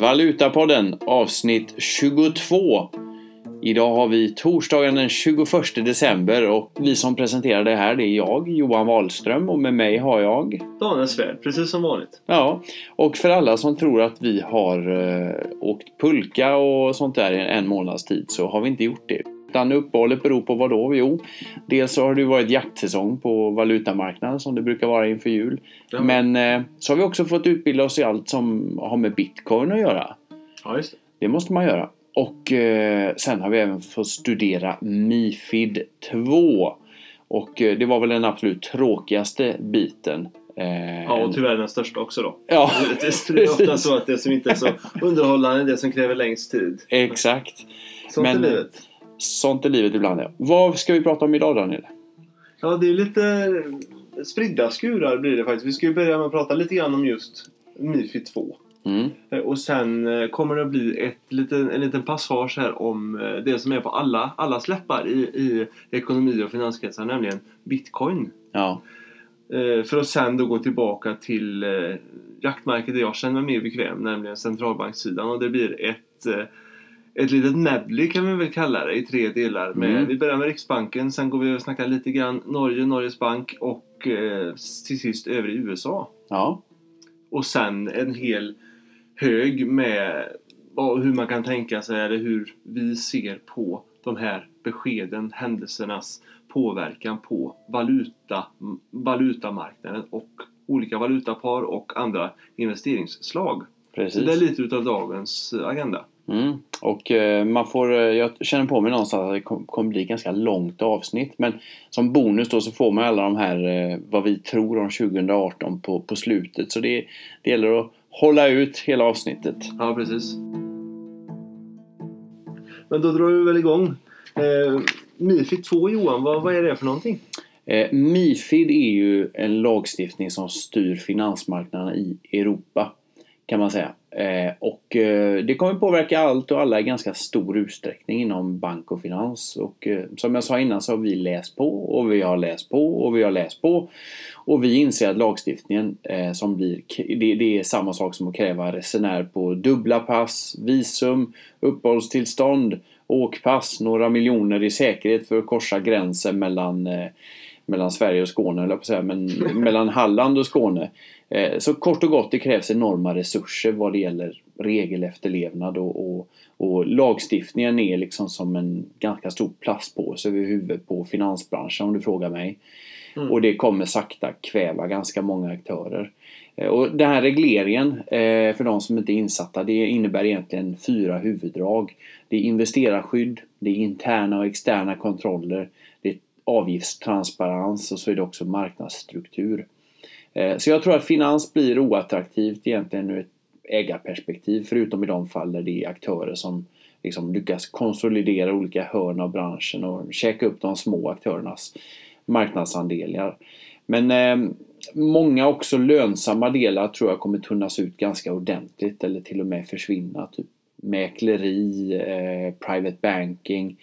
Valutapodden avsnitt 22. Idag har vi torsdagen den 21 december och vi som presenterar det här det är jag, Johan Wahlström och med mig har jag Daniel Svärd, precis som vanligt. Ja, och för alla som tror att vi har eh, åkt pulka och sånt där i en månads tid så har vi inte gjort det. Utan uppehållet beror på vad då? Jo, dels så har det varit jaktsäsong på valutamarknaden som det brukar vara inför jul. Ja. Men eh, så har vi också fått utbilda oss i allt som har med bitcoin att göra. Ja, just det. Det måste man göra. Och eh, sen har vi även fått studera Mifid 2. Och eh, det var väl den absolut tråkigaste biten. Ja, och tyvärr den största också då. ja, Det är- det är ofta så att det som inte är så underhållande är det som kräver längst tid. exakt. Sånt Men- är livet. Sånt är livet ibland ja. Vad ska vi prata om idag Daniel? Ja, det är lite spridda skurar blir det faktiskt. Vi ska ju börja med att prata lite grann om just Mifid 2. Mm. Eh, Och sen eh, kommer det att bli ett liten, en liten passage här om eh, det som är på alla, alla släppar i, i ekonomi och finanskretsar, nämligen Bitcoin. Ja. För att sen då gå tillbaka till jaktmärket där jag känner mig mer bekväm, nämligen centralbankssidan. Och det blir ett, ett litet medley kan vi väl kalla det i tre delar. Med, Mm. Vi börjar med Riksbanken, sen går vi och snackar lite grann Norge, Norges bank och eh, till sist över i USA. Ja. Och sen en hel hög med vad, hur man kan tänka sig eller hur vi ser på de här beskeden, händelsernas påverkan på valuta, valutamarknaden och olika valutapar och andra investeringsslag. Så Precis. det är lite utav dagens eh, agenda. Mm. Och eh, man får, eh, jag känner på mig någonstans att det kom- kommer bli ganska långt avsnitt. Men som bonus då så får man alla de här eh, vad vi tror om 2018 på, på slutet. Så det, det gäller att hålla ut hela avsnittet. Ja, precis. Men då drar vi väl igång. Eh, Mifid 2 Johan, vad, vad är det för någonting? Eh, Mifid är ju en lagstiftning som styr finansmarknaderna i Europa. Kan man säga. Eh, och eh, det kommer påverka allt och alla i ganska stor utsträckning inom bank och finans. Och eh, som jag sa innan så har vi läst på och vi har läst på och vi har läst på. Och vi inser att lagstiftningen eh, som blir, det, det är samma sak som att kräva resenär på dubbla pass, visum, uppehållstillstånd, åkpass, några miljoner i säkerhet för att korsa gränsen mellan eh, mellan Sverige och Skåne, eller på säga, men mellan Halland och Skåne. Eh, Så kort och gott, det krävs enorma resurser vad det gäller regelefterlevnad och, och, och lagstiftningen är liksom som en ganska stor plastpåse över huvudet på finansbranschen om du frågar mig. Mm. Och det kommer sakta kväva ganska många aktörer. Eh, Och den här regleringen, eh, för de som inte är insatta, det innebär egentligen fyra huvuddrag. Det är investerarskydd, det är interna och externa kontroller, avgiftstransparens och så är det också marknadsstruktur. Eh, så jag tror att finans blir oattraktivt egentligen ur ett ägarperspektiv förutom i de fall där det är aktörer som liksom lyckas konsolidera olika hörn av branschen och käka upp de små aktörernas marknadsandelar. Men eh, många också lönsamma delar tror jag kommer tunnas ut ganska ordentligt eller till och med försvinna. Typ mäkleri, eh, private banking.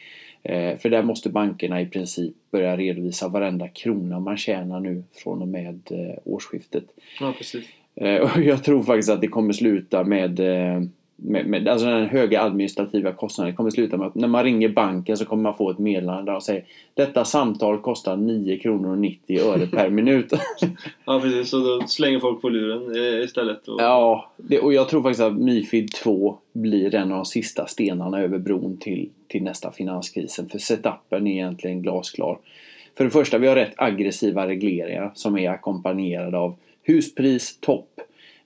Eh, för där måste bankerna i princip börja redovisa varenda krona man tjänar nu från och med eh, årsskiftet. Ja, precis. Eh, Och jag tror faktiskt att det kommer sluta med, med, med alltså den höga administrativa kostnaden. Kommer sluta med att när man ringer banken så kommer man få ett meddelande där och säger Detta samtal kostar 9 kronor och 90 öre per minut. Ja, precis. Så då slänger folk på luren istället. Och... ja, det, och jag tror faktiskt att Mifid 2 blir en av de sista stenarna över bron till, till nästa finanskrisen. För setupen är egentligen glasklar. För det första, vi har rätt aggressiva regleringar som är ackompanjerade av huspris, topp.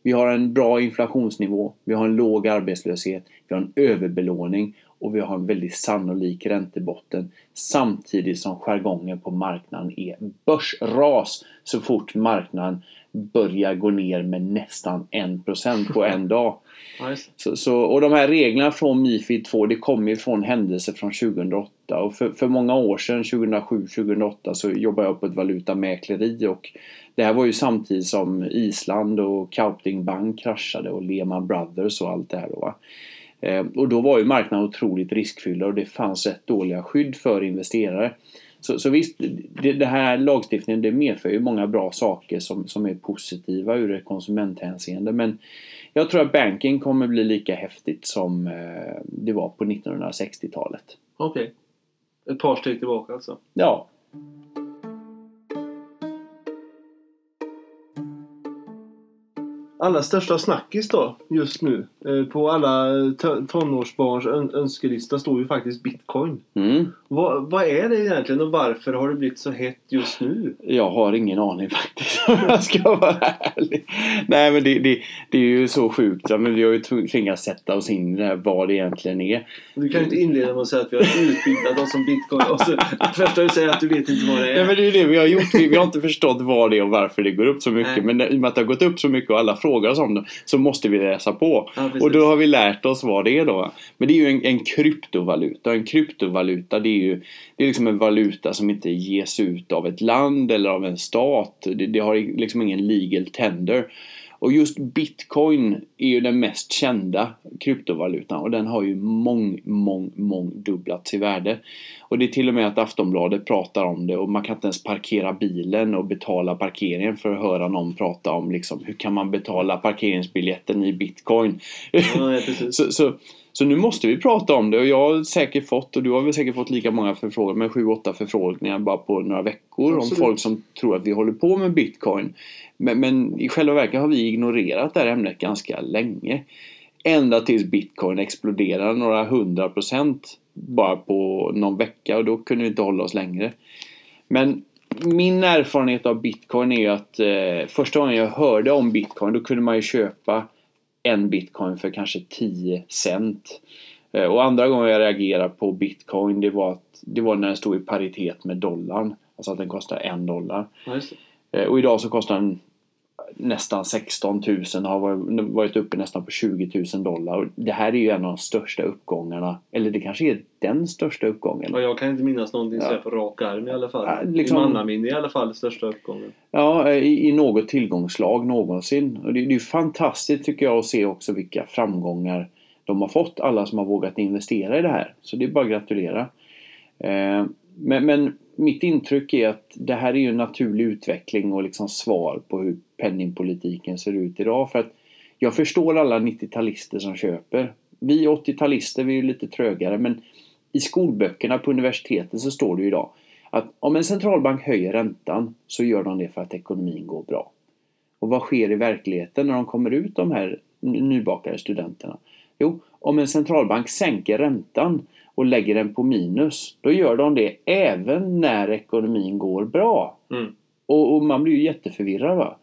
Vi har en bra inflationsnivå, vi har en låg arbetslöshet, vi har en överbelåning och vi har en väldigt sannolik räntebotten. Samtidigt som jargongen på marknaden är börsras så fort marknaden börjar gå ner med nästan 1% på en dag. Så, så, och de här reglerna från Mifid 2 det kommer ju från händelser från 2008 och för, för många år sedan, 2007-2008 så jobbade jag på ett valutamäkleri och det här var ju samtidigt som Island och Kaupting Bank kraschade och Lehman Brothers och allt det här då va. Eh, och då var ju marknaden otroligt riskfylld och det fanns rätt dåliga skydd för investerare. Så, så visst, det, det här lagstiftningen det medför ju många bra saker som, som är positiva ur ett konsumenthänseende men Jag tror att banking kommer bli lika häftigt som eh, det var på 1960-talet. Okej. Ett par steg tillbaka alltså. Ja, Alla största snackis då, just nu, eh, på alla to- tonårsbarns ön- önskelista står ju faktiskt bitcoin. mm. Vad, vad är det egentligen och varför har det blivit så hett just nu? jag har ingen aning faktiskt om jag ska vara ärlig. Nej men det, det, det är ju så sjukt. Men vi har ju tv- tvingats sätta oss in i det här vad det egentligen är. Du kan ju inte inleda med att säga att vi har utbildat oss om bitcoin och så första du säger att du vet inte vad det är. Nej men det är det vi har gjort. Vi, vi har inte förstått vad det är och varför det går upp så mycket. Nej. Men i och med att det har gått upp så mycket och alla frågar oss om det så måste vi läsa på. Ja, och då har vi lärt oss vad det är då. Men det är ju en, en kryptovaluta. En kryptovaluta det är ju det är liksom en valuta som inte ges ut av ett land eller av en stat. Det, det har liksom ingen legal tender. Och just bitcoin är ju den mest kända kryptovalutan och den har ju mång, mång, mång dubblats i värde. Och det är till och med att Aftonbladet pratar om det och man kan inte ens parkera bilen och betala parkeringen för att höra någon prata om liksom hur kan man betala parkeringsbiljetten i bitcoin. Ja, så, så, så nu måste vi prata om det och jag har säkert fått och du har väl säkert fått lika många förfrågningar, men sju, åtta förfrågningar bara på några veckor Absolut. om folk som tror att vi håller på med bitcoin. Men, men i själva verket har vi ignorerat det här ämnet ganska länge. Ända tills bitcoin exploderade några hundra procent bara på någon vecka och då kunde vi inte hålla oss längre. Men min erfarenhet av bitcoin är ju att eh, första gången jag hörde om bitcoin då kunde man ju köpa en bitcoin för kanske 10 cent. Eh, och andra gången jag reagerade på bitcoin det var, att, det var när den stod i paritet med dollarn. Alltså att den kostar en dollar. Eh, och idag så kostar den nästan 16 000 har varit- uppe nästan på 20 000 dollar. Och det här är ju en av de största uppgångarna. Eller det kanske är den största uppgången. Ja, jag kan inte minnas någonting Ja. på rak arm i alla fall. Ja, liksom- I mannaminne i alla fall, största uppgången. Ja, i, i något tillgångslag någonsin. Och det, det är ju fantastiskt tycker jag att se också vilka framgångar de har fått. Alla som har vågat investera i det här. Så det är bara att gratulera. Eh, men, men mitt intryck är att det här är ju en naturlig utveckling och liksom svar på hur penningpolitiken ser ut idag. För att jag förstår alla 90-talister som köper. Vi 80-talister vi är ju lite trögare men i skolböckerna på universitetet så står det idag att om en centralbank höjer räntan så gör de det för att ekonomin går bra. Och vad sker i verkligheten när de kommer ut de här nybakade studenterna? Jo, om en centralbank sänker räntan och lägger den på minus, då gör de det även när ekonomin går bra. Mm. Och, och man blir ju jätteförvirrad va?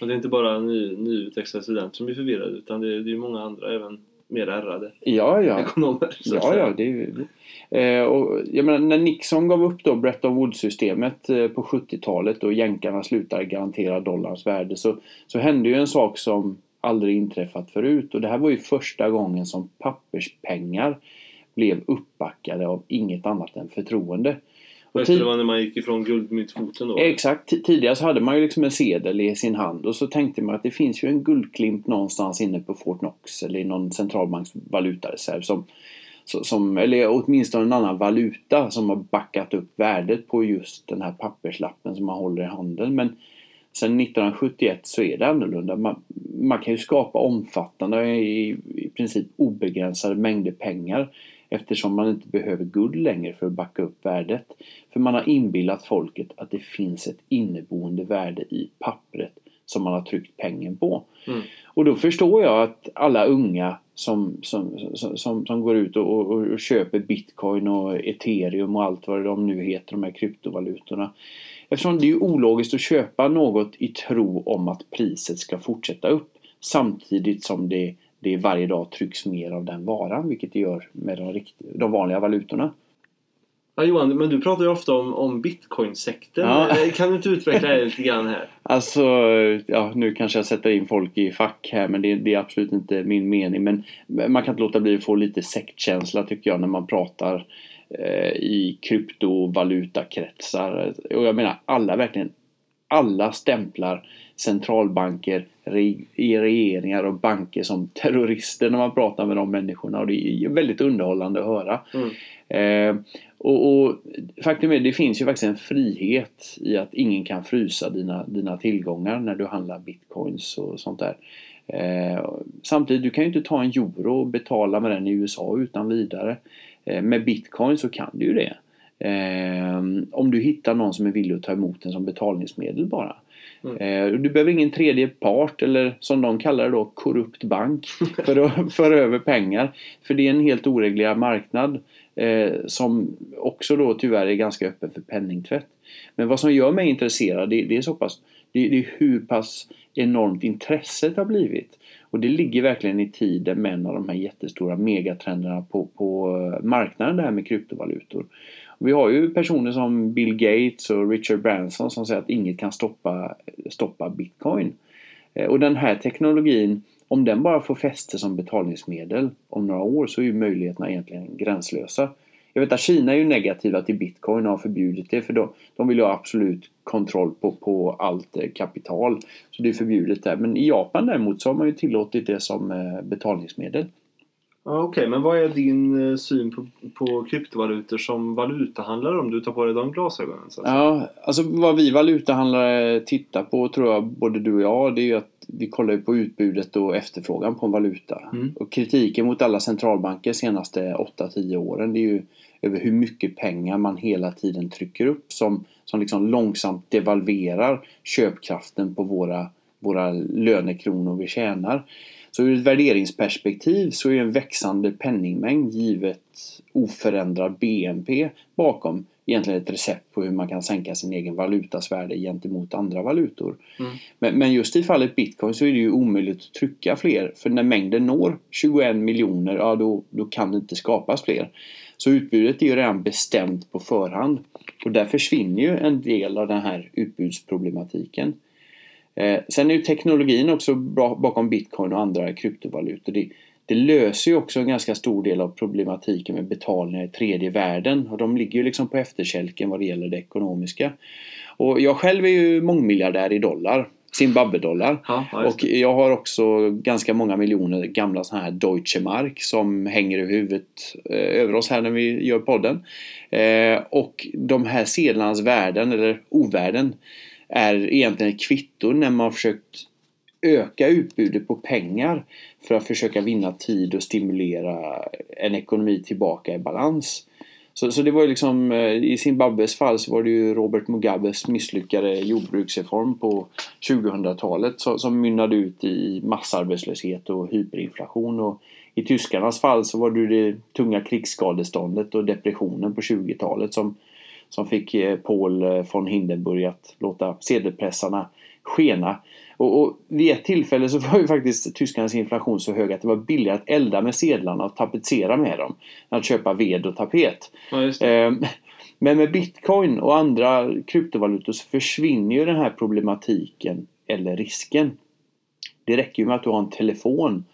Och det är inte bara ny, nyutexade studenter som blir förvirrade utan det är, det är många andra, även mer ärrade Ja, ja. ekonomer. så Ja, ja, det är ju... Eh, och jag menar, när Nixon gav upp då Bretton Woods-systemet eh, på 70-talet och jänkarna slutade garantera dollarns värde så, så hände ju en sak som aldrig inträffat förut och det här var ju första gången som papperspengar blev uppbackade av inget annat än förtroende. Tid- det var när man gick ifrån guldmyntfoten då. Exakt. Tidigare så hade man ju liksom en sedel i sin hand och så tänkte man att det finns ju en guldklimp någonstans inne på Fort Knox eller i någon centralbanks valutareserv som, som eller åtminstone en annan valuta som har backat upp värdet på just den här papperslappen som man håller i handen. Men sen 1971 så är det annorlunda. Man, man kan ju skapa omfattande, i, i princip obegränsade mängder pengar eftersom man inte behöver guld längre för att backa upp värdet. För man har inbillat folket att det finns ett inneboende värde i pappret som man har tryckt pengen på. Mm. Och då förstår jag att alla unga som, som, som, som, som går ut och, och, och köper bitcoin och ethereum och allt vad de nu heter, de här kryptovalutorna. Eftersom det är ologiskt att köpa något i tro om att priset ska fortsätta upp samtidigt som det, det varje dag trycks mer av den varan, vilket det gör med de, rikt, de vanliga valutorna. Ja, Johan, men du pratar ju ofta om, om bitcoin-sekten. Ja. Eh, Kan du inte utveckla det lite grann här? Alltså, ja, nu kanske jag sätter in folk i fack här men det, det är absolut inte min mening. Men man kan inte låta bli att få lite sektkänsla tycker jag när man pratar eh, i kryptovalutakretsar. Och jag menar alla verkligen, alla stämplar centralbanker, re, regeringar och banker som terrorister när man pratar med de människorna och det är väldigt underhållande att höra. Mm. Eh, och, och faktum är det finns ju faktiskt en frihet i att ingen kan frysa dina, dina tillgångar när du handlar bitcoins och sånt där. Eh, samtidigt, du kan ju inte ta en euro och betala med den i USA utan vidare. Eh, med bitcoin så kan du ju det. Eh, om du hittar någon som är villig att ta emot den som betalningsmedel bara. Mm. Eh, du behöver ingen tredje part eller som de kallar det då korrupt bank för att föra över pengar. För det är en helt oreglerad marknad eh, som också då tyvärr är ganska öppen för penningtvätt. Men vad som gör mig intresserad det, det är så pass det, det är hur pass enormt intresset har blivit. Och det ligger verkligen i tiden med en av de här jättestora megatrenderna på, på eh, marknaden det här med kryptovalutor. Vi har ju personer som Bill Gates och Richard Branson som säger att inget kan stoppa, stoppa Bitcoin. Eh, och den här teknologin, om den bara får fäste som betalningsmedel om några år så är ju möjligheterna egentligen gränslösa. Jag vet att Kina är ju negativa till Bitcoin och har förbjudit det för de, de vill ju ha absolut kontroll på, på allt eh, kapital. Så det är förbjudet där. Men i Japan däremot så har man ju tillåtit det som eh, betalningsmedel. Okej, okay, men vad är din eh, syn på, på kryptovalutor som valutahandlare om du tar på dig de glasögonen? Så ja, alltså vad vi valutahandlare tittar på tror jag både du och jag det är ju att vi kollar på utbudet och efterfrågan på en valuta. Mm. Och kritiken mot alla centralbanker senaste 8-10 åren det är ju över hur mycket pengar man hela tiden trycker upp som, som liksom långsamt devalverar köpkraften på våra, våra lönekronor vi tjänar. Så ur ett värderingsperspektiv så är en växande penningmängd givet oförändrad BNP bakom egentligen ett recept på hur man kan sänka sin egen valutas värde gentemot andra valutor. Mm. Men, men, just i fallet bitcoin så är det ju omöjligt att trycka fler för när mängden når 21 miljoner, ja då, då kan det inte skapas fler. Så utbudet är ju redan bestämt på förhand och där försvinner ju en del av den här utbudsproblematiken. Eh, sen är ju teknologin också bra bakom bitcoin och andra kryptovalutor. Det, det löser ju också en ganska stor del av problematiken med betalningar i tredje världen och de ligger ju liksom på efterkälken vad det gäller det ekonomiska. Och jag själv är ju mångmiljardär i dollar. Zimbabwe-dollar. Ja, och jag har också ganska många miljoner gamla sådana här Deutsche Mark som hänger över huvudet eh, över oss här när vi gör podden. Eh, och de här sedlarnas värden, eller ovärden, är egentligen ett kvitto när man har försökt öka utbudet på pengar för att försöka vinna tid och stimulera en ekonomi tillbaka i balans. Så, så det var ju liksom, eh, i Zimbabwes fall så var det ju Robert Mugabes misslyckade jordbruksreform på 2000-talet som, som mynnade ut i massarbetslöshet och hyperinflation. Och I tyskarnas fall så var det ju det tunga krigsskadeståndet och depressionen på 20-talet som som fick eh, Paul eh, von Hindenburg att låta sedelpressarna skena. Och, och vid ett tillfälle så var ju faktiskt tyskarnas inflation så hög att det var billigare att elda med sedlarna och tapetsera med dem än att köpa ved och tapet. Ja, ehm, men med bitcoin och andra kryptovalutor så försvinner ju den här problematiken eller risken. Det räcker ju med att du har en telefon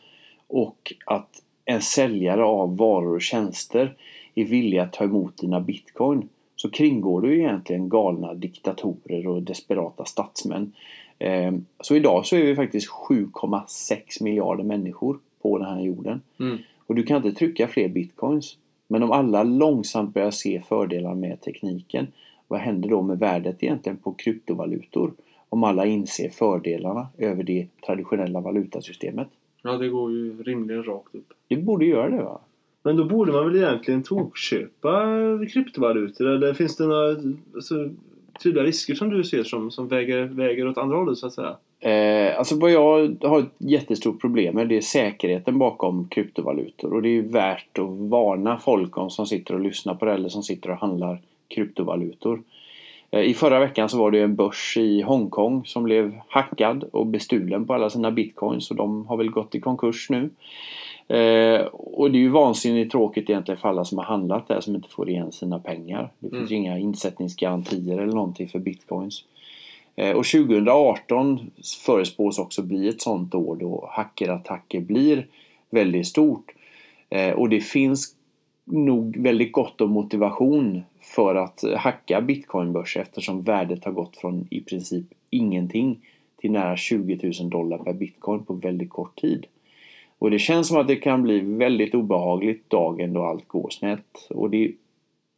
och att en säljare av varor och tjänster är villig att ta emot dina bitcoin så kringgår du egentligen galna diktatorer och desperata statsmän. Ehm, så idag så är vi faktiskt 7,6 miljarder människor på den här jorden. Mm. Och du kan inte trycka fler bitcoins. Men om alla långsamt börjar se fördelar med tekniken, vad händer då med värdet egentligen på kryptovalutor? Om alla inser fördelarna över det traditionella valutasystemet. Ja, det går ju rimligen rakt upp. Det borde göra det va? Men då borde man väl egentligen tokköpa kryptovalutor? Eller finns det några alltså, tydliga risker som du ser som, som väger, väger åt andra hållet så att säga? Eh, alltså vad jag har ett jättestort problem med det är säkerheten bakom kryptovalutor och det är värt att varna folk om som sitter och lyssnar på det eller som sitter och handlar kryptovalutor. Eh, I förra veckan så var det en börs i Hongkong som blev hackad och bestulen på alla sina bitcoins och de har väl gått i konkurs nu. Eh, och det är ju vansinnigt tråkigt egentligen för alla som har handlat där som inte får igen sina pengar. Det finns mm. inga insättningsgarantier eller någonting för bitcoins. Eh, och 2018 förespås också bli ett sånt år då hackerattacker blir väldigt stort. Eh, och det finns nog väldigt gott om motivation för att hacka bitcoinbörser eftersom värdet har gått från i princip ingenting till nära 20 000 dollar per bitcoin på väldigt kort tid. Och det känns som att det kan bli väldigt obehagligt dagen då allt går snett. Och det är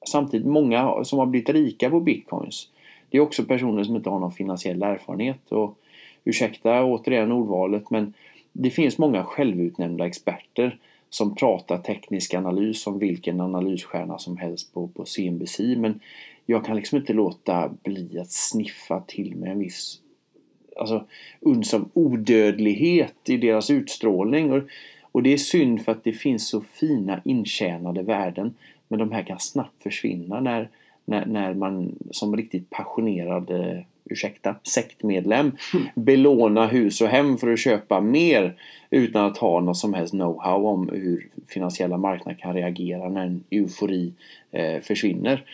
samtidigt många som har blivit rika på bitcoins. Det är också personer som inte har någon finansiell erfarenhet. Och ursäkta återigen ordvalet men det finns många självutnämnda experter som pratar teknisk analys som vilken analysstjärna som helst på, på CNBC men jag kan liksom inte låta bli att sniffa till med en viss alltså, uns av odödlighet i deras utstrålning. Och, och det är synd för att det finns så fina intjänade värden men de här kan snabbt försvinna när, när, när man som riktigt passionerad ursäkta, sektmedlem belåna hus och hem för att köpa mer utan att ha något som helst know-how om hur finansiella marknader kan reagera när en eufori eh, försvinner.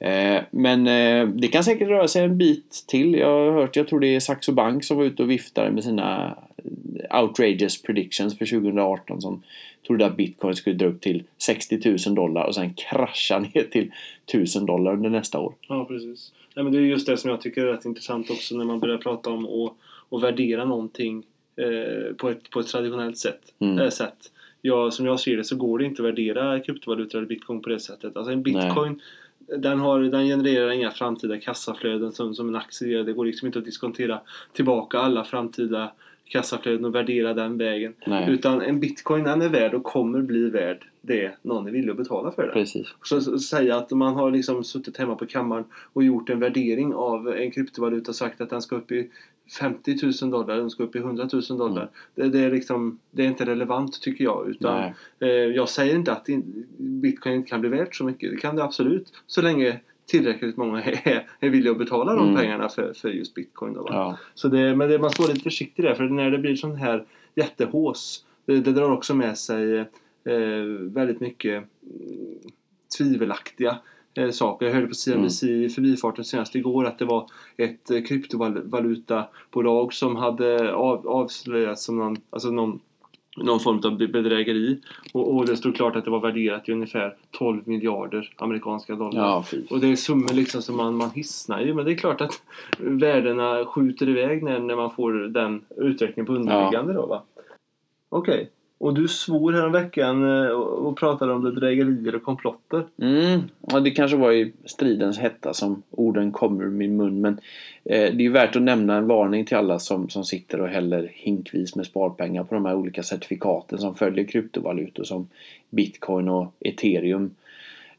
Eh, men eh, det kan säkert röra sig en bit till. Jag har hört, jag tror det är Saxo Bank som var ute och viftade med sina outrageous predictions för 2018 som trodde att bitcoin skulle dra upp till 60 000 dollar och sen krascha ner till 1000 dollar under nästa år. Ja, precis. Nej, men det är just det som jag tycker är rätt intressant också när man börjar prata om att, att värdera någonting eh, på, ett, på ett traditionellt sätt. Mm. Äh, sätt. Ja, som jag ser det så går det inte att värdera kryptovalutor eller bitcoin på det sättet. Alltså en bitcoin den, har, den genererar inga framtida kassaflöden som, som en aktie gör. Det går liksom inte att diskontera tillbaka alla framtida kassaflöden och värdera den vägen. Nej. Utan en bitcoin den är värd och kommer bli värd det någon är villig att betala för den. Precis. Så, så säga att man har liksom suttit hemma på kammaren och gjort en värdering av en kryptovaluta och sagt att den ska upp i 50 000 dollar, den ska upp i 100 000 dollar. Mm. Det, det, är liksom, det är inte relevant tycker jag. Utan, eh, jag säger inte att in- bitcoin inte kan bli värt så mycket. Det kan det absolut. Så länge tillräckligt många är, är villiga att betala de Mm. pengarna för, för just bitcoin. Då? Ja. Så det, men det, man ska vara lite försiktig där för när det blir sån här jättehås det, det drar också med sig eh, väldigt mycket mm, tvivelaktiga eh, saker. Jag hörde på CNBC i förbifarten senast igår att det var ett eh, kryptovalutabolag som hade av, avslöjats som någon, alltså någon någon form av bedrägeri och, och det stod klart att det var värderat i ungefär 12 miljarder amerikanska dollar. Ja. Och det är summor liksom som man, man hissnar ju. Men det är klart att värdena skjuter iväg när, när man får den utvecklingen på underliggande då va. Okej. Och du svor häromveckan veckan eh, och, pratade om bedrägerier och komplotter. Mm, ja, det kanske var i stridens hetta som orden kommer ur min mun men eh, det är ju värt att nämna en varning till alla som, som sitter och häller hinkvis med sparpengar på de här olika certifikaten som följer kryptovalutor som bitcoin och ethereum.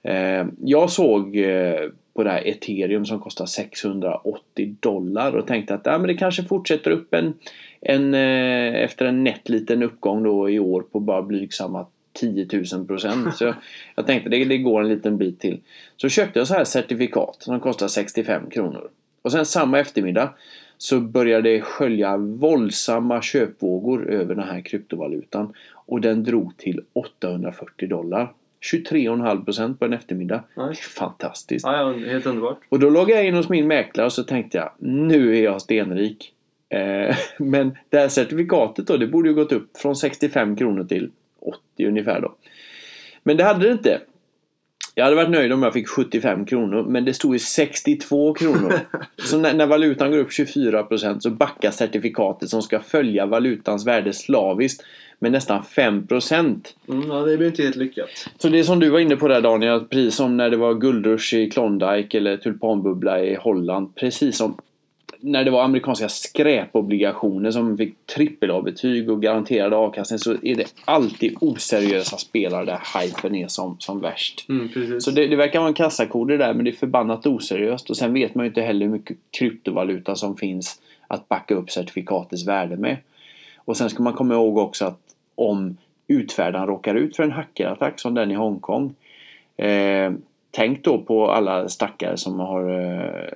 Eh, jag såg eh, på det här ethereum som kostar 680 dollar och tänkte att ja, men det kanske fortsätter upp en, en eh, efter en nätt liten uppgång då i år på bara blygsamma 10 000 procent. Så jag, jag tänkte det, det går en liten bit till. Så köpte jag så här certifikat som kostar 65 kronor. Och sen samma eftermiddag så började det skölja våldsamma köpvågor över den här kryptovalutan. Och den drog till 840 dollar. 23,5 procent på en eftermiddag. Nej. Fantastiskt. Ja, ja, helt underbart. Och då loggade jag in hos min mäklare och så tänkte jag nu är jag stenrik. Eh, men det här certifikatet då, det borde ju gått upp från 65 kronor till 80 ungefär då. Men det hade det inte. Jag hade varit nöjd om jag fick 75 kronor men det stod ju 62 kronor. så när, när valutan går upp 24% så backar certifikatet som ska följa valutans värde slaviskt med nästan 5%. Mm, ja, det blir inte helt lyckat. Så det är som du var inne på där Daniel, att precis som när det var guldrush i Klondike eller tulpanbubbla i Holland. Precis som när det var amerikanska skräpobligationer som fick trippel A-betyg och garanterad avkastning så är det alltid oseriösa spelare där hypen är som, som värst. Mm. Så det, det verkar vara en kassakod det där men det är förbannat oseriöst och sen vet man ju inte heller hur mycket kryptovaluta som finns att backa upp certifikatets värde med. Och sen ska man komma ihåg också att om utfärdaren råkar ut för en hackerattack som den i Hongkong eh, Tänk då på alla stackare som har eh,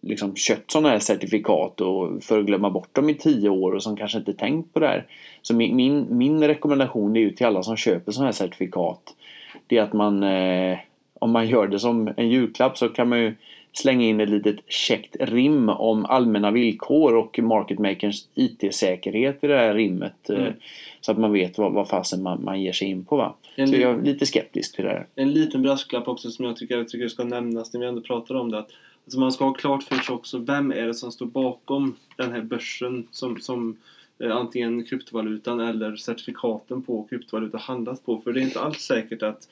liksom köpt sådana här certifikat och för att glömma bort dem i tio år och som kanske inte tänkt på det här. Så min, min, min rekommendation är ju till alla som köper sådana här certifikat. Det är att man eh, om man gör det som en julklapp så kan man ju slänga in ett litet käckt rim om allmänna villkor och market makers IT-säkerhet i det här rimmet. eh, Mm. Så att man vet vad, vad fasen man, man ger sig in på. Va? En Så jag är lite skeptisk till det här. En liten brasklapp också som jag tycker, jag tycker ska nämnas när vi ändå pratar om det. Att, alltså man ska ha klart för sig också vem är det som står bakom den här börsen som, som eh, antingen kryptovalutan eller certifikaten på kryptovaluta handlas på. För det är inte alls säkert att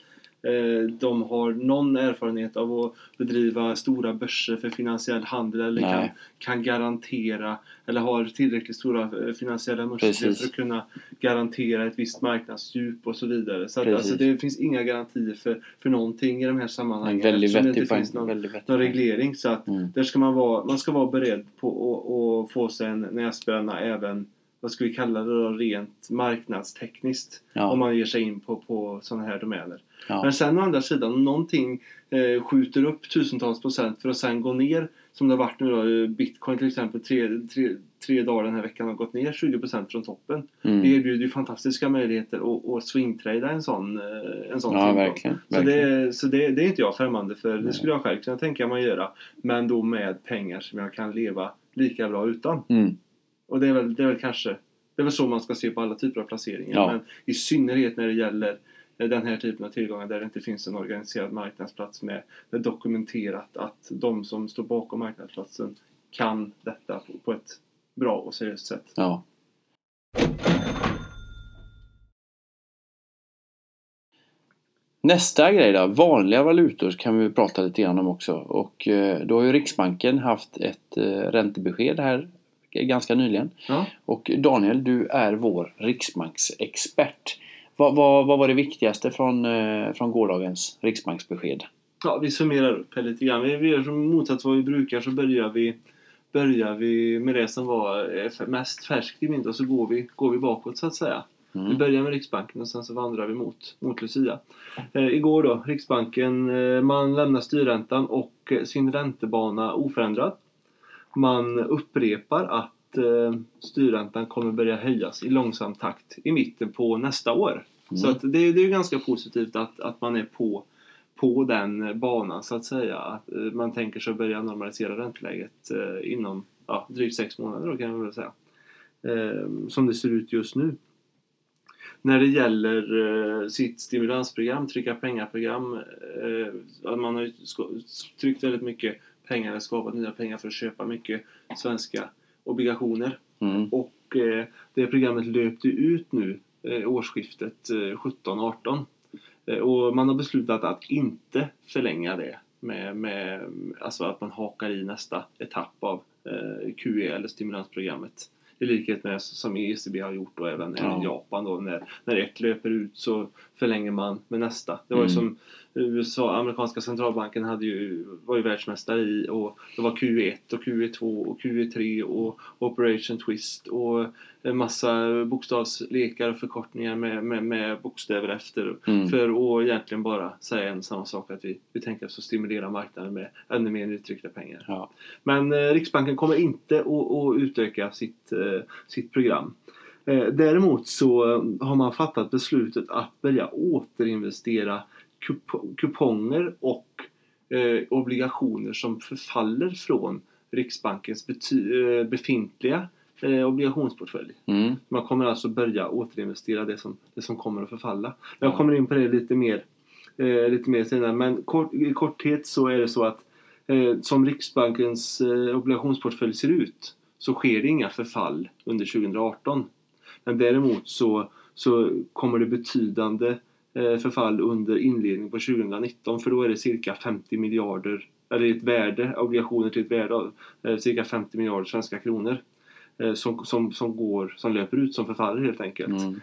de har någon erfarenhet av att bedriva stora börser för finansiell handel eller kan, Nej. kan garantera eller har tillräckligt stora eh, finansiella muskler för att kunna garantera ett visst marknadsdjup och så vidare. Så att, alltså, det finns inga garantier för, för någonting i de här En sammanhangen väldigt eftersom det inte finns någon, någon reglering. Så att Mm. där ska man, vara, man ska vara beredd på att, att få sig en näsbränna även vad ska vi kalla det då, rent marknadstekniskt om Ja, man ger sig in på, på sådana här domäner. ja. Men sen å andra sidan, om någonting eh, skjuter upp tusentals procent för att sen gå ner som det har varit nu då, eh, bitcoin till exempel, tre, tre, tre dagar den här veckan har gått ner 20 procent från toppen. Det Mm. erbjuder ju fantastiska möjligheter att, att swingtrada en sån, eh, en sån Ja, verkligen. Så, verkligen. det, så det, det är inte jag främmande för. Det skulle jag själv kunna tänka mig att göra. Men då med pengar som jag kan leva lika bra utan. Mm. Och det är väl, det är väl kanske det är väl så man ska se på alla typer av placeringar. Ja. Men i synnerhet när det gäller eh, den här typen av tillgångar där det inte finns en organiserad marknadsplats med det är dokumenterat att de som står bakom marknadsplatsen kan detta på, ett bra och seriöst sätt. Ja. Nästa grej då, vanliga valutor kan vi prata lite grann om också. Och eh, då har ju Riksbanken haft ett eh, räntebesked här ganska nyligen. Ja. Och Daniel, du är vår riksbanksexpert. Vad, vad, vad var det viktigaste från, eh, från gårdagens riksbanksbesked? Ja, vi summerar upp här lite grann. Vi, vi gör som motsatt vad vi brukar så börjar vi, börjar vi med det som var eh, mest färskt i minnet och så går vi, går vi bakåt så att säga. Vi Mm. börjar med Riksbanken och sen så vandrar vi mot, mot Lucia. Eh, igår då, Riksbanken, eh, man lämnar styrräntan och eh, sin räntebana oförändrad. Man upprepar att eh, styrräntan kommer börja höjas i långsam takt i mitten på nästa år. Mm. Så att det, det är ju ganska positivt att, att man är på, på den banan så att säga. Att eh, man tänker sig börja normalisera ränteläget eh, inom ja, drygt sex månader då kan man väl säga. Eh, som det ser ut just nu när det gäller eh, sitt stimulansprogram, trycka pengar-program. Eh, man har ju tryckt väldigt mycket pengar, eller skapat nya pengar för att köpa mycket svenska obligationer. Mm. Och eh, det programmet löpte ut nu eh, årsskiftet eh, 17-18. Eh, och man har beslutat att inte förlänga det med, med alltså att man hakar i nästa etapp av eh, QE eller stimulansprogrammet. I likhet med som ECB har gjort och även, Ja. även Japan då när, när ett löper ut så förlänger man med nästa. Det var ju Mm. som USA, amerikanska centralbanken hade ju, var ju världsmästare i och det var Q1 och Q2 och Q3 och Operation Twist och en massa bokstavslekar och förkortningar med, med, med bokstäver efter Mm. för att egentligen bara säga en samma sak att vi, vi tänker oss att stimulera marknaden med ännu mer uttryckta pengar. Ja. Men eh, Riksbanken kommer inte att, att utöka sitt, eh, sitt program. Eh, däremot så har man fattat beslutet att börja återinvestera kup- kuponger och eh, obligationer som förfaller från Riksbankens eh, befintliga eh, obligationsportfölj. Mm. Man kommer alltså börja återinvestera det som, det som kommer att förfalla. Jag Ja. kommer in på det lite mer, eh, lite mer senare men kort, i korthet så är det så att eh, som Riksbankens eh, obligationsportfölj ser ut så sker det inga förfall under 2018. Men däremot så, så kommer det betydande förfall under inledningen på 2019 för då är det cirka 50 miljarder eller ett värde, obligationer till ett värde av eh, cirka 50 miljarder svenska kronor eh, som, som, som, går, som löper ut som förfaller helt enkelt. Mm.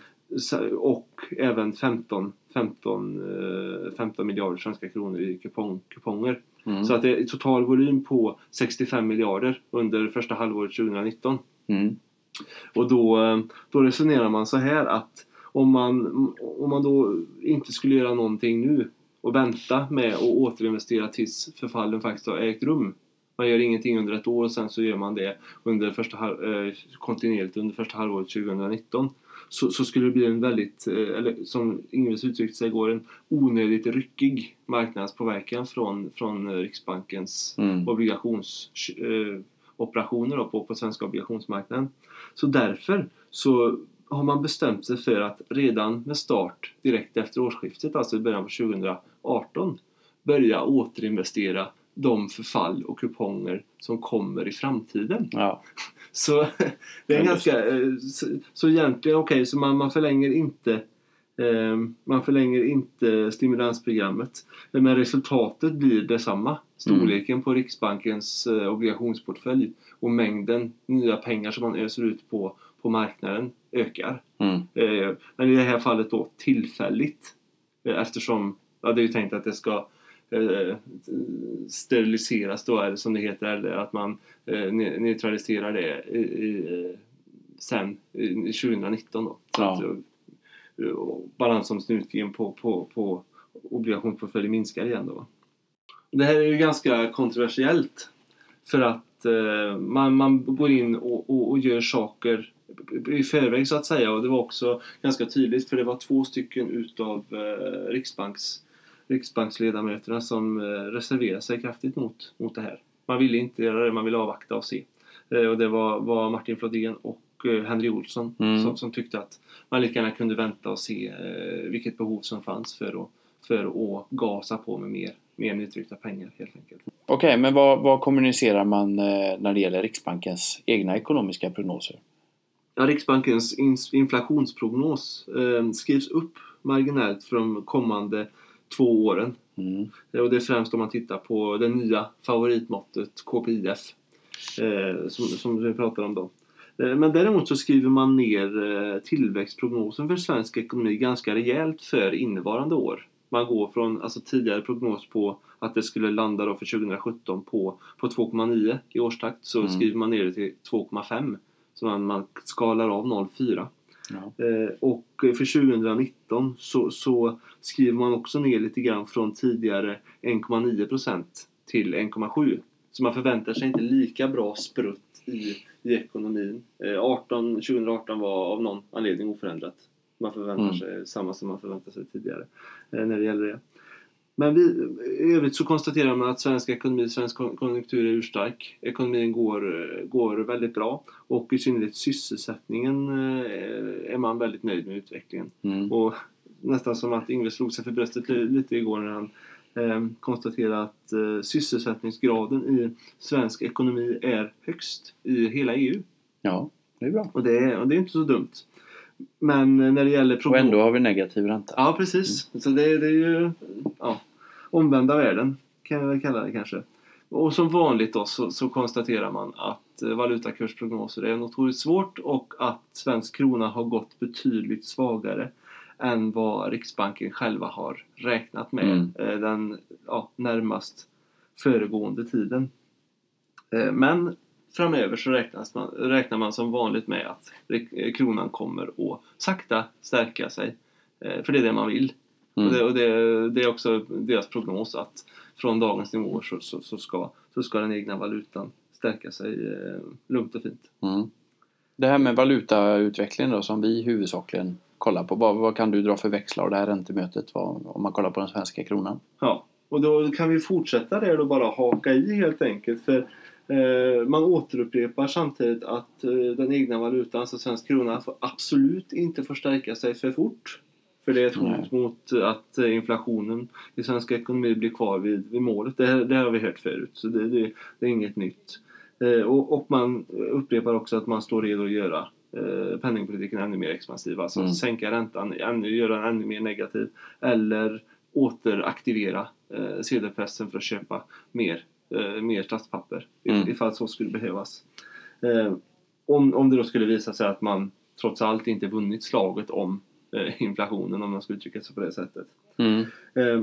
Och även 15, 15, eh, 15 miljarder svenska kronor i kupong, kuponger. Mm. Så att det är total volym på 65 miljarder under första halvåret 2019. Mm. Och då, eh, då resonerar man så här att om man, om man då inte skulle göra någonting nu och vänta med att återinvestera tills förfallen faktiskt har ägt rum. Man gör ingenting under ett år och sen så gör man det under första, halv- eh, kontinuerligt under första halvåret 2019. Så, så skulle det bli en väldigt, eh, eller som Ingves uttryckte sig igår, en onödigt ryckig marknadspåverkan från, från eh, Riksbankens Mm. obligationsoperationer eh, på, på svenska obligationsmarknaden. Så därför så har man bestämt sig för att redan med start direkt efter årsskiftet, alltså i början på 2018, börja återinvestera de förfall och kuponger som kommer i framtiden. Ja. Så det är Ja, ganska... eh, Så, så egentligen, okej, så man, man förlänger inte Eh, man förlänger inte stimulansprogrammet. Men resultatet blir detsamma. Storleken på Riksbankens eh, obligationsportfölj och mängden nya pengar som man öser ut på, på marknaden ökar. Mm. Eh, men i det här fallet då tillfälligt. Eh, eftersom ja, det är ju tänkt att det ska eh, steriliseras då, eller som det heter, eller att man eh, ne- neutraliserar det i, i, sen i 2019 då. Så Ja. att, och balansomslutningen på, på, på obligationsportföljen minskar igen då. Det här är ju ganska kontroversiellt för att eh, man, man går in och, och, och gör saker i förväg så att säga och det var också ganska tydligt för det var två stycken utav eh, Riksbanks, Riksbanksledamöterna som eh, reserverade sig kraftigt mot, mot det här. Man ville inte göra det, man ville avvakta och se. Eh, och det var, var Martin Flodén och eh, Henry Olsson Mm. som, som tyckte att man lika gärna kunde vänta och se eh, vilket behov som fanns för att, för att gasa på med mer, mer nytryckta pengar helt enkelt. Okej, men vad, vad kommunicerar man eh, när det gäller Riksbankens egna ekonomiska prognoser? Ja, Riksbankens inflationsprognos eh, skrivs upp marginellt för de kommande två åren. Mm. Eh, Och det är främst om man tittar på det nya favoritmåttet KPIF eh, som, som vi pratar om då. Eh, Men däremot så skriver man ner eh, tillväxtprognosen för svensk ekonomi ganska rejält för innevarande år. Man går från alltså tidigare prognos på att det skulle landa då för 2017 på, på 2,9 i årstakt så Mm. skriver man ner det till 2,5. Så man, man skalar av 0,4. Ja. Eh, och för 2019 så, så skriver man också ner lite grann från tidigare 1,9% till 1,7%. Så man förväntar sig inte lika bra sprutt i, i ekonomin. Eh, 18, 2018 var av någon anledning oförändrat. Man förväntar Mm. sig samma som man förväntade sig tidigare eh, när det gäller det. Men vi, i övrigt så konstaterar man att svensk ekonomi, svensk kon- konjunktur är urstark. Ekonomin går, går väldigt bra och i synnerhet sysselsättningen eh, är man väldigt nöjd med utvecklingen. Mm. Och nästan som att Ingves slog sig för bröstet li- lite igår när han eh, konstaterade att eh, sysselsättningsgraden i svensk ekonomi är högst i hela EU. ja, det är bra. Och det är, och det är inte så dumt. Men när det gäller Och ändå har vi negativ ränta. Ja, precis. Så det, det är ju ja, omvända världen kan jag väl kalla det kanske. Och som vanligt då så, så konstaterar man att eh, valutakursprognoser är notoriskt svårt och att svensk krona har gått betydligt svagare än vad Riksbanken själva har räknat med Mm. eh, den ja, närmast föregående tiden. Eh, Men framöver så räknas man, räknar man som vanligt med att kronan kommer att sakta stärka sig. För det är det man vill. Mm. Och, det, och det, det är också deras prognos att från dagens nivåer så, så, så, ska, så ska den egna valutan stärka sig eh, lugnt och fint. Mm. Det här med valutautvecklingen då som vi huvudsakligen kollar på. Vad, vad kan du dra för växlar av det här räntemötet vad, om man kollar på den svenska kronan? Ja, och då kan vi fortsätta där och bara haka i helt enkelt. För eh, man återupprepar samtidigt att eh, den egna valutan, alltså svensk krona, får absolut inte förstärka sig för fort. För det är ett hot Nej. mot att eh, inflationen i svensk ekonomi blir kvar vid, vid målet. Det, det har vi hört förut, så det, det, det är inget nytt. Eh, och, och man upprepar också att man står redo att göra eh, penningpolitiken ännu mer expansiv. Alltså Mm. sänka räntan, ännu, göra den ännu mer negativ. Eller återaktivera eh, sedelpressen för att köpa mer, eh, mer statspapper Mm. ifall så skulle behövas. Eh, om, om det då skulle visa sig att man trots allt inte vunnit slaget om inflationen om man skulle uttrycka sig på det sättet. Mm. Eh,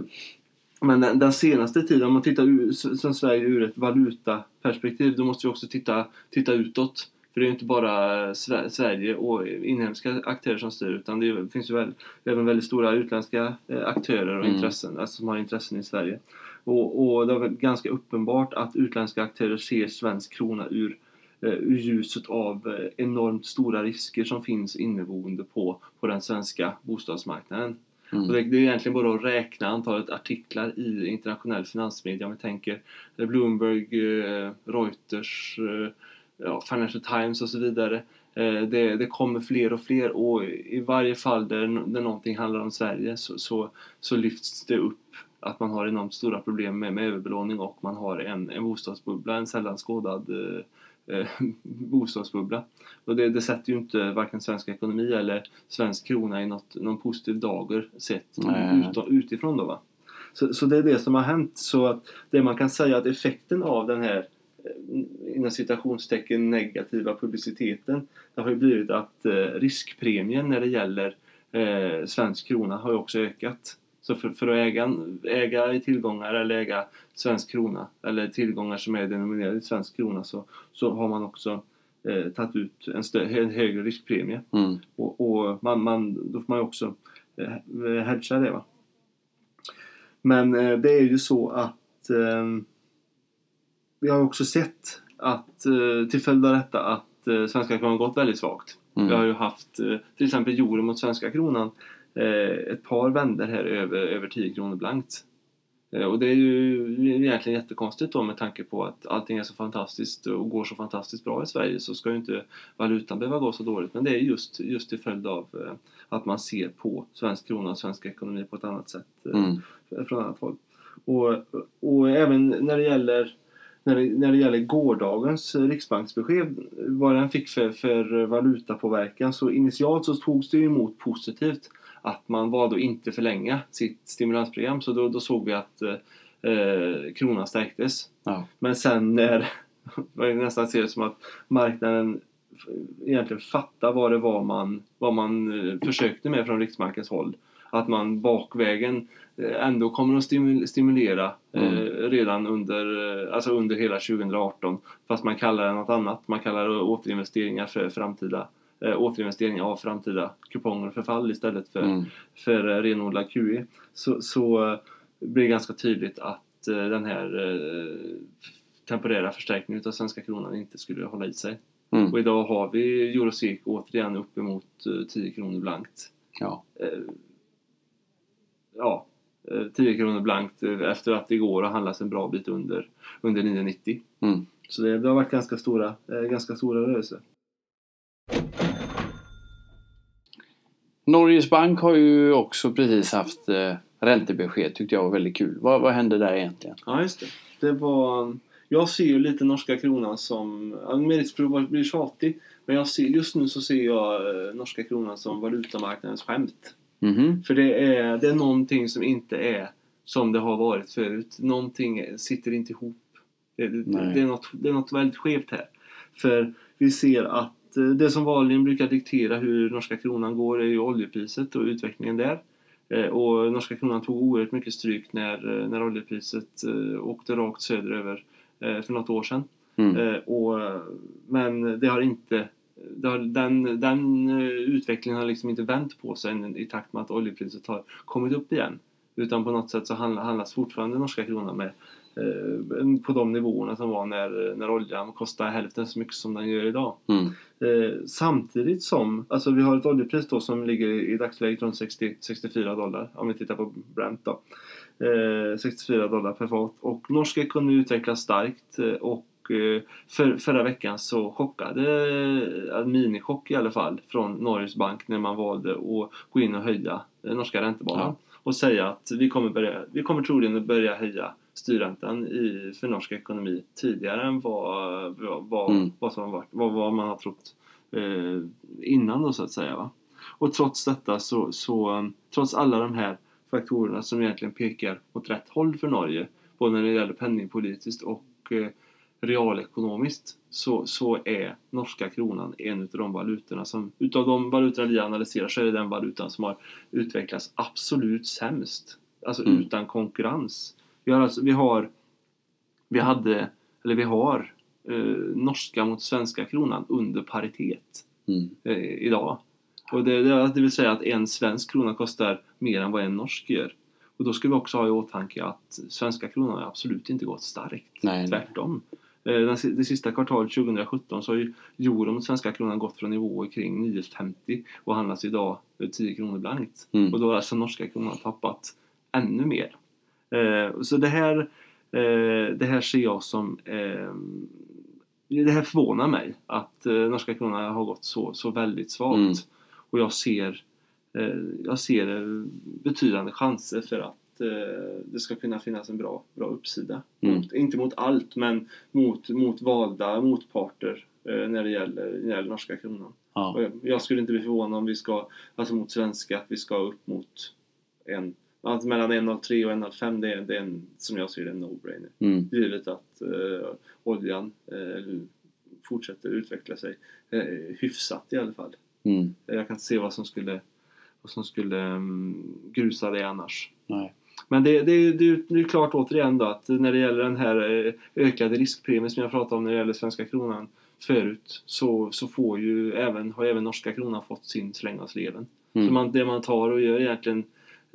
Men den, den senaste tiden, om man tittar ur, som Sverige ur ett valutaperspektiv, då måste vi också titta, titta utåt. För det är inte bara Sve- Sverige och inhemska aktörer som styr utan det finns ju väl, även väldigt stora utländska eh, aktörer och Mm. intressen, alltså som har intressen i Sverige. Och, och det är väl ganska uppenbart att utländska aktörer ser svensk krona ur, eh, ur ljuset av eh, enormt stora risker som finns inneboende på, på den svenska bostadsmarknaden. Mm. det, det är egentligen bara att räkna antalet artiklar i internationell finansmedia. Om vi tänker eh, Bloomberg, eh, Reuters, eh, ja, Financial Times och så vidare. Eh, Det, det kommer fler och fler och i varje fall där, där någonting handlar om Sverige så, så, så lyfts det upp att man har enormt stora problem med, med överbelåning och man har en, en bostadsbubbla, en sällan skådad eh, eh, bostadsbubbla. Och det, det sätter ju inte varken svensk ekonomi eller svensk krona i något, någon positiv dager sett ut, utifrån då va. Så, så det är det som har hänt. Så att det man kan säga att effekten av den här eh, inom citationstecken negativa publiciteten det har ju blivit att eh, riskpremien när det gäller eh, svensk krona har också ökat. Så för, för att äga, äga tillgångar eller äga svensk krona eller tillgångar som är denominerade i svensk krona så, så har man också eh, tagit ut en, stö, en högre riskpremie. Mm. Och, och man, man, då får man ju också eh, hedga det va. Men eh, det är ju så att eh, vi har också sett att eh, till följd av detta att eh, svenska kronan gått väldigt svagt. Mm. Vi har ju haft eh, till exempel euro mot svenska kronan ett par vändor här över, över 10 kronor blankt. Eh, och det är ju egentligen jättekonstigt då med tanke på att allting är så fantastiskt och går så fantastiskt bra i Sverige så ska ju inte valutan behöva gå så dåligt. Men det är just, just till följd av eh, att man ser på svensk krona och svensk ekonomi på ett annat sätt eh, Mm. från annat håll. Och, och även när det gäller när det, när det gäller gårdagens eh, riksbanksbesked, vad den fick för, för valutapåverkan så initialt så togs det emot positivt att man valde att inte förlänga sitt stimulansprogram så då, då såg vi att eh, eh, kronan stärktes. Ja. Men sen när, man nästan ser det som att marknaden egentligen fattar vad det var man, vad man eh, försökte med från Riksbankens håll. Att man bakvägen eh, ändå kommer att stimul- stimulera eh, Mm. redan under, eh, alltså under hela 2018. Fast man kallar det något annat. Man kallar det återinvesteringar för framtida eh, återinvesteringar av framtida kuponger och förfall istället för, Mm. för eh, renodlad QE. Så, så eh, blir det ganska tydligt att eh, den här eh, temporära förstärkningen av svenska kronan inte skulle hålla i sig. Mm. Och idag har vi Eurosec återigen uppemot eh, 10 kronor blankt. Ja. Eh, ja, eh, 10 kronor blankt eh, efter att det går och handlas en bra bit under, under 9,90. Mm. Så det, det har varit ganska stora, eh, ganska stora rörelser. Norges bank har ju också precis haft eh, räntebesked tyckte jag var väldigt kul. Vad, vad hände där egentligen? Ja, just det. det var, jag ser ju lite norska kronan som... ja, Med risk för att bli tjatig. Men jag ser, just nu så ser jag eh, norska kronan som valutamarknadens skämt. Mhm. För det är, det är någonting som inte är som det har varit förut. Någonting sitter inte ihop. Det, det, det, är, något, det är något väldigt skevt här. För vi ser att det som vanligen brukar diktera hur norska kronan går är ju oljepriset och utvecklingen där. Eh, Och norska kronan tog oerhört mycket stryk när, eh, när oljepriset eh, åkte rakt söderöver eh, för något år sedan. Mm. Eh, och, men det har inte det har, den, den eh, utvecklingen har liksom inte vänt på sig i takt med att oljepriset har kommit upp igen. Utan på något sätt så handl- handlas fortfarande norska kronan med eh, på de nivåerna som var när, när oljan kostade hälften så mycket som den gör idag. Mm. Eh, samtidigt som, alltså vi har ett oljepris då som ligger i, dagsläget runt 60, 64 dollar om vi tittar på Brent då. Eh, 64 dollar per fat och norsk ekonomi utvecklas starkt eh, och eh, för, förra veckan så chockade, eh, en minichock i alla fall från Norges bank när man valde att gå in och höja den norska räntebanan och säga att vi kommer, börja, vi kommer troligen att börja höja styrräntan i, för norsk ekonomi tidigare än vad, vad, Mm. vad, som varit, vad, vad man har trott eh, innan då så att säga. Va? Och trots detta så, så trots alla de här faktorerna som egentligen pekar åt rätt håll för Norge både när det gäller penningpolitiskt och eh, realekonomiskt så, så är norska kronan en av de valutorna som utav de valutorna vi analyserar så är det den valutan som har utvecklats absolut sämst. Alltså Mm. utan konkurrens. Vi har, alltså, vi har vi hade, eller vi har eh, norska mot svenska kronan under paritet Mm. eh, idag. Och det, det, det vill säga att en svensk krona kostar mer än vad en norsk gör. Och då ska vi också ha i åtanke att svenska kronan har absolut inte gått starkt. Nej, nej. Tvärtom. Eh, si- Det sista kvartalet 2017 så har ju euro mot svenska kronan gått från nivåer kring 9,50 och handlas idag eh, 10 kronor blankt. Mm. Och då har alltså norska kronan tappat ännu mer. Eh, så det här, eh, det här ser jag som eh, det här förvånar mig att eh, norska kronan har gått så, så väldigt svagt. Mm. Och jag ser, eh, jag ser eh, betydande chanser för att det ska kunna finnas en bra, bra uppsida. Mm. Mot, inte mot allt, men mot, mot valda motparter när, det gäller, när det gäller norska kronan. Ja. Jag, jag skulle inte bli förvånad om vi ska, alltså mot svenska, att vi ska upp mot en, alltså mellan 1,03 och 1,05 det det är en, som jag ser det, en no-brainer. Mm. Givet att eh, oljan eh, fortsätter utveckla sig eh, hyfsat i alla fall. Mm. Jag kan inte se vad som skulle, vad som skulle um, grusa det annars. Nej. Men det, det, det, det är klart återigen då att när det gäller den här eh, ökade riskpremien som jag pratade om när det gäller svenska kronan förut så, så får ju även, har även norska kronan fått sin släng av sleven. Mm. Så man, det man tar och gör egentligen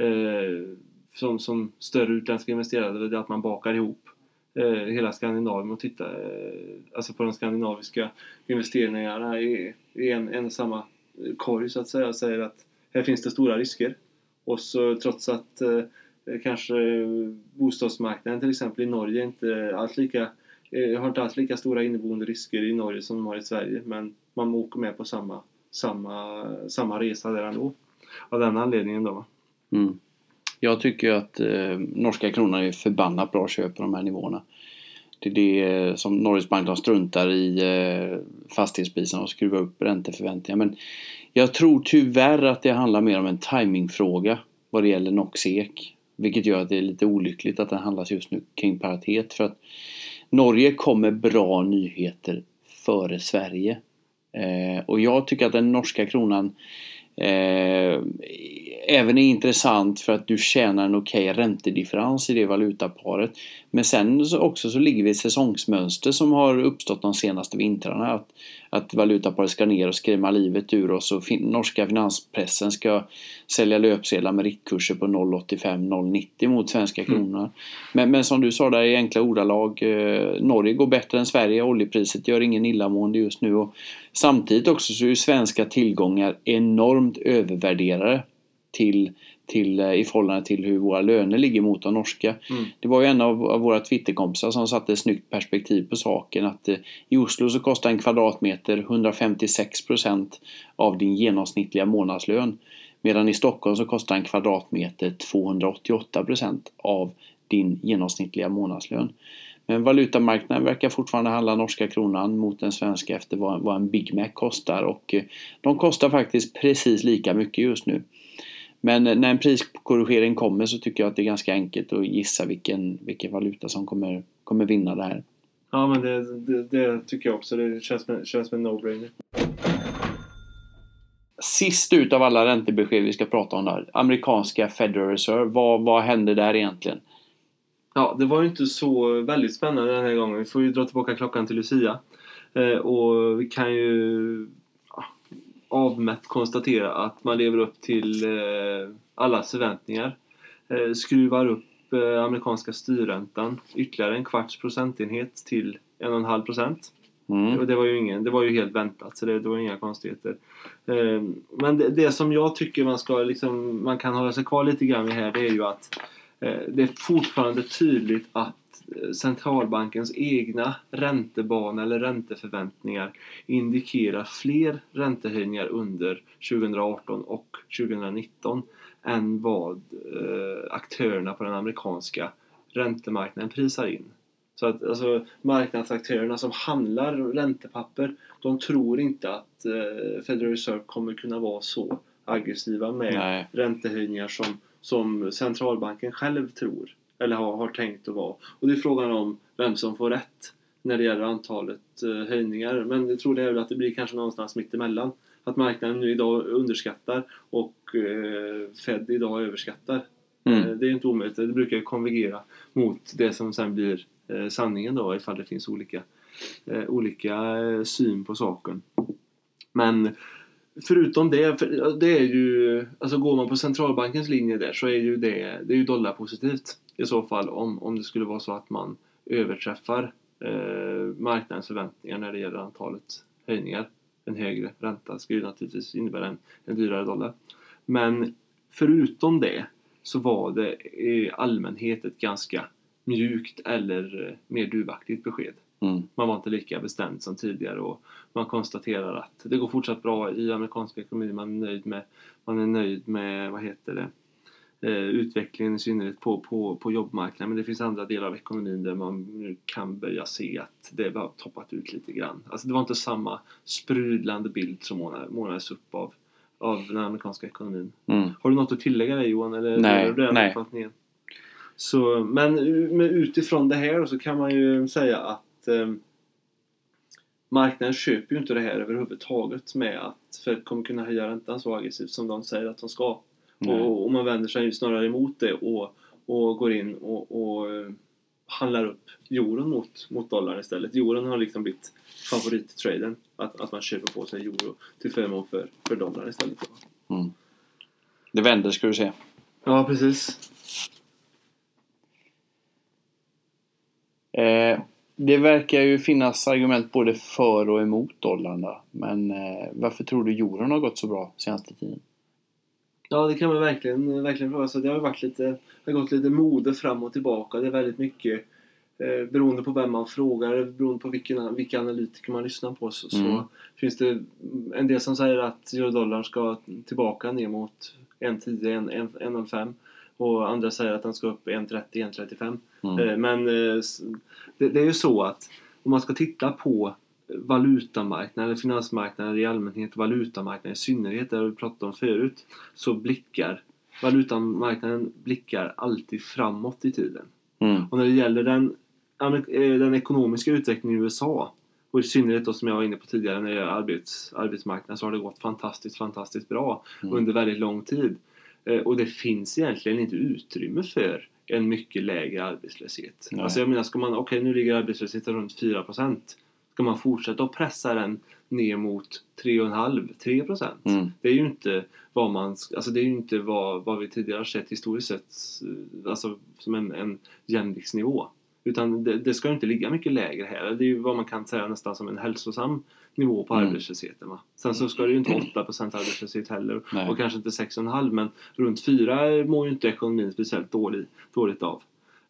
eh, som, som större utländska investerare det är att man bakar ihop eh, hela Skandinavien och tittar eh, alltså på de skandinaviska investeringarna i, i en, en samma eh, korg så att säga och säger att här finns det stora risker. Och så trots att eh, kanske bostadsmarknaden till exempel i Norge inte alls lika eh, har inte alls lika stora inneboende risker i Norge som de har i Sverige men man åker med på samma, samma, samma resa där ändå. Av den anledningen då. Mm. Jag tycker att eh, norska kronan är förbannat bra köp på de här nivåerna. Det är det som Norges Bank de struntar i eh, fastighetspriserna och skruvar upp ränteförväntningar. Men jag tror tyvärr att det handlar mer om en timingfråga vad det gäller NOX-ek. Vilket gör att det är lite olyckligt att den handlas just nu kring paritet. För att Norge kommer bra nyheter före Sverige. Eh, och jag tycker att den norska kronan eh, även är intressant för att du tjänar en okej okay räntedifferens i det valutaparet. Men sen så också så ligger vi i ett säsongsmönster som har uppstått de senaste vintrarna. Att, att valutaparet ska ner och skrämma livet ur oss och fin norska finanspressen ska sälja löpsedlar med riktkurser på 0,85-0,90 mot svenska Mm. kronor. Men, men som du sa där i enkla ordalag, eh, Norge går bättre än Sverige, oljepriset gör ingen illamående just nu. Och samtidigt också så är svenska tillgångar enormt övervärderade till, till, eh, i förhållande till hur våra löner ligger mot de norska. Mm. Det var ju en av, av våra Twitterkompisar som satte ett snyggt perspektiv på saken att eh, i Oslo så kostar en kvadratmeter 156 procent av din genomsnittliga månadslön. Medan i Stockholm så kostar en kvadratmeter 288 procent av din genomsnittliga månadslön. Men valutamarknaden verkar fortfarande handla norska kronan mot den svenska efter vad, vad en Big Mac kostar och eh, de kostar faktiskt precis lika mycket just nu. Men när en priskorrigering kommer så tycker jag att det är ganska enkelt att gissa vilken, vilken valuta som kommer, kommer vinna det här. Ja men det, det, det tycker jag också. Det känns som, känns som en no-brainer. Sist ut av alla räntebesked vi ska prata om där. Amerikanska Federal Reserve. Vad, vad händer där egentligen? Ja, det var ju inte så väldigt spännande den här gången. Vi får ju dra tillbaka klockan till Lucia. Eh, och vi kan ju avmätt konstatera att man lever upp till eh, allas förväntningar. Eh, skruvar upp eh, amerikanska styrräntan ytterligare en kvarts procentenhet till 1,5 procent. Mm. Och det var ju ingen, det var ju helt väntat så det, det var inga konstigheter. Eh, men det, det som jag tycker man ska liksom, man kan hålla sig kvar lite grann vid här det är ju att eh, det är fortfarande tydligt att centralbankens egna räntebana eller ränteförväntningar indikerar fler räntehöjningar under 2018 och 2019 än vad eh, aktörerna på den amerikanska räntemarknaden prisar in. Så att alltså, marknadsaktörerna som handlar räntepapper de tror inte att eh, Federal Reserve kommer kunna vara så aggressiva med Nej. räntehöjningar som, som centralbanken själv tror eller har, har tänkt att vara. Och det är frågan om vem som får rätt när det gäller antalet eh, höjningar. Men jag tror det är väl att det blir kanske någonstans mitt emellan. Att marknaden nu idag underskattar och eh, Fed idag överskattar. Mm. Eh, Det är inte omöjligt. Det brukar ju konvergera mot det som sen blir eh, sanningen då ifall det finns olika, eh, olika eh, syn på saken. Men förutom det, för det är ju, alltså går man på centralbankens linje där så är ju det, det är ju dollarpositivt i så fall om, om det skulle vara så att man överträffar eh, marknadens förväntningar när det gäller antalet höjningar. En högre ränta ska ju naturligtvis innebära en, en dyrare dollar. Men förutom det så var det i allmänhet ett ganska mjukt eller eh, mer duvaktigt besked. Mm. Man var inte lika bestämd som tidigare och man konstaterar att det går fortsatt bra i amerikanska ekonomin. Man är nöjd med, man är nöjd med vad heter det, eh, utvecklingen i synnerhet på, på, på jobbmarknaden. Men det finns andra delar av ekonomin där man kan börja se att det har toppat ut lite grann. Alltså det var inte samma sprudlande bild som målades upp av, av den amerikanska ekonomin. Mm. Har du något att tillägga där Johan? Eller Nej, delar du nej. Så, men men utifrån det här så kan man ju säga att eh, marknaden köper ju inte det här överhuvudtaget med att Fed kommer kunna höja räntan så aggressivt som de säger att de ska. Och, och man vänder sig ju snarare emot det och, och går in och, och eh, handlar upp euron mot, mot dollarn istället. Euron har liksom blivit favorittraden. Att, att man köper på sig euro till förmån för, för dollarn istället. Det vänder ska du se. Ja, precis. Eh, det verkar ju finnas argument både för och emot dollarn. Men eh, varför tror du euron har gått så bra senaste tiden? Ja, det kan man verkligen, verkligen fråga sig. Det har varit lite, har gått lite mode fram och tillbaka. Det är väldigt mycket eh, beroende på vem man frågar, beroende på vilken, vilka analytiker man lyssnar på så, Mm. så finns det en del som säger att eurodollarn ska tillbaka ner mot 1,10, 1,05 och andra säger att den ska upp 1,30, 1,35. Mm. Eh, Men eh, det, det är ju så att om man ska titta på valutamarknaden eller finansmarknaden i allmänhet, valutamarknaden i synnerhet, där vi pratade om förut, så blickar valutamarknaden blickar alltid framåt i tiden. Mm. Och när det gäller den, eh, den ekonomiska utvecklingen i USA och i synnerhet då som jag var inne på tidigare när det gäller arbets, arbetsmarknaden så har det gått fantastiskt, fantastiskt bra Mm. under väldigt lång tid. Eh, Och det finns egentligen inte utrymme för en mycket lägre arbetslöshet. Nej. Alltså jag menar, ska man, okej nu ligger arbetslösheten runt 4%. Ska man fortsätta att pressa den ner mot 3,5-3%? Mm. Det är ju inte vad man, alltså det är inte vad, vad vi tidigare sett historiskt sett, eh, alltså som en, en jämviktsnivå. Utan det, det ska inte ligga mycket lägre här. Det är ju vad man kan säga nästan som en hälsosam nivå på Mm. arbetslösheten. Va? Sen så ska det ju inte vara 8% arbetslöshet heller Nej. och kanske inte 6,5 men runt 4 mår ju inte ekonomin speciellt dålig, dåligt av.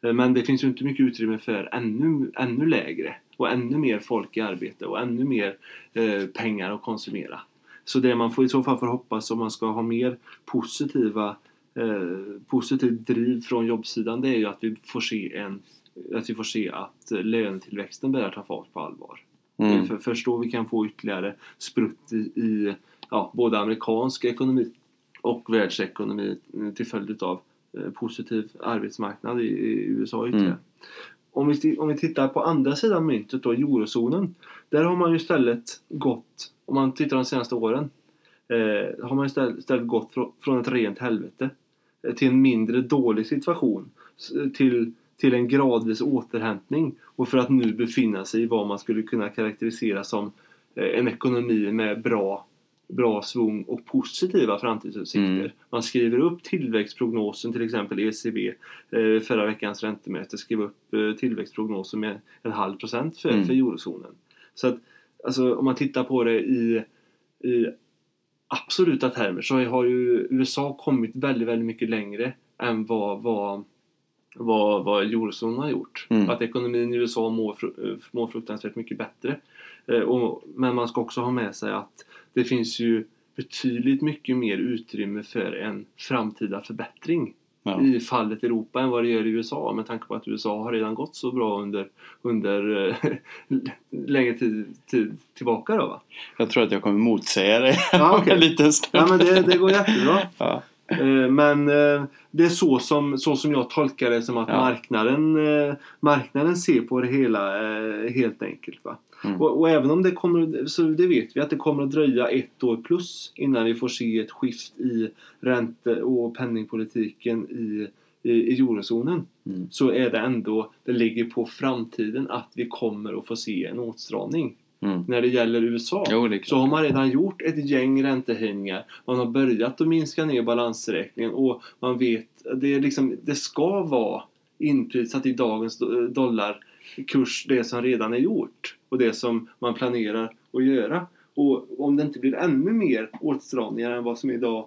Eh, Men det finns ju inte mycket utrymme för ännu, ännu lägre och ännu mer folk i arbete och ännu mer eh, pengar att konsumera. Så det man får i så fall får hoppas om man ska ha mer positiva eh, positivt driv från jobbsidan det är ju att vi får se en att vi får se att eh, lönetillväxten börjar ta fart på allvar. Mm. För, först då vi kan få ytterligare sprutt i, i ja, både amerikansk ekonomi och världsekonomi till följd av eh, positiv arbetsmarknad i, i USA ytterligare. Mm. Om, vi, om vi tittar på andra sidan myntet då, eurozonen. Där har man ju istället gått, om man tittar de senaste åren, eh, har man istället, istället gått från, från ett rent helvete eh, till en mindre dålig situation. Till, till en gradvis återhämtning och för att nu befinna sig i vad man skulle kunna karaktärisera som eh, en ekonomi med bra, bra svung och positiva framtidsutsikter. Mm. Man skriver upp tillväxtprognosen, till exempel ECB, eh, förra veckans räntemöte skrev upp eh, tillväxtprognosen med en halv procent för, Mm. för eurozonen. Så att, alltså, om man tittar på det i, i absoluta termer så har ju USA kommit väldigt, väldigt mycket längre än vad, vad, vad, vad eurozonen har gjort. Mm. Att ekonomin i USA mår, mår fruktansvärt mycket bättre. Eh, Och, men man ska också ha med sig att det finns ju betydligt mycket mer utrymme för en framtida förbättring Ja. i fallet Europa än vad det gör i USA med tanke på att USA har redan gått så bra under, under eh, längre tid, tid tillbaka då va? Jag tror att jag kommer motsäga dig Ja, okej. en liten stund. Ja men det, det går jättebra. Ja. Eh, Men eh, det är så som, så som jag tolkar det som att Ja. marknaden, eh, marknaden ser på det hela helt enkelt. Va? Mm. Och, och även om det kommer, så det vet vi att det kommer att dröja ett år plus innan vi får se ett skift i ränte och penningpolitiken i, i, i eurozonen. Mm. Så är det ändå, det ligger på framtiden att vi kommer att få se en åtstramning. Mm. När det gäller USA Jo, det så har man redan gjort ett gäng räntehöjningar. Man har börjat att minska ner balansräkningen och man vet det, är liksom, det ska vara inprisat i dagens do- dollarkurs det som redan är gjort och det som man planerar att göra. Och om det inte blir ännu mer åtstramningar än vad som idag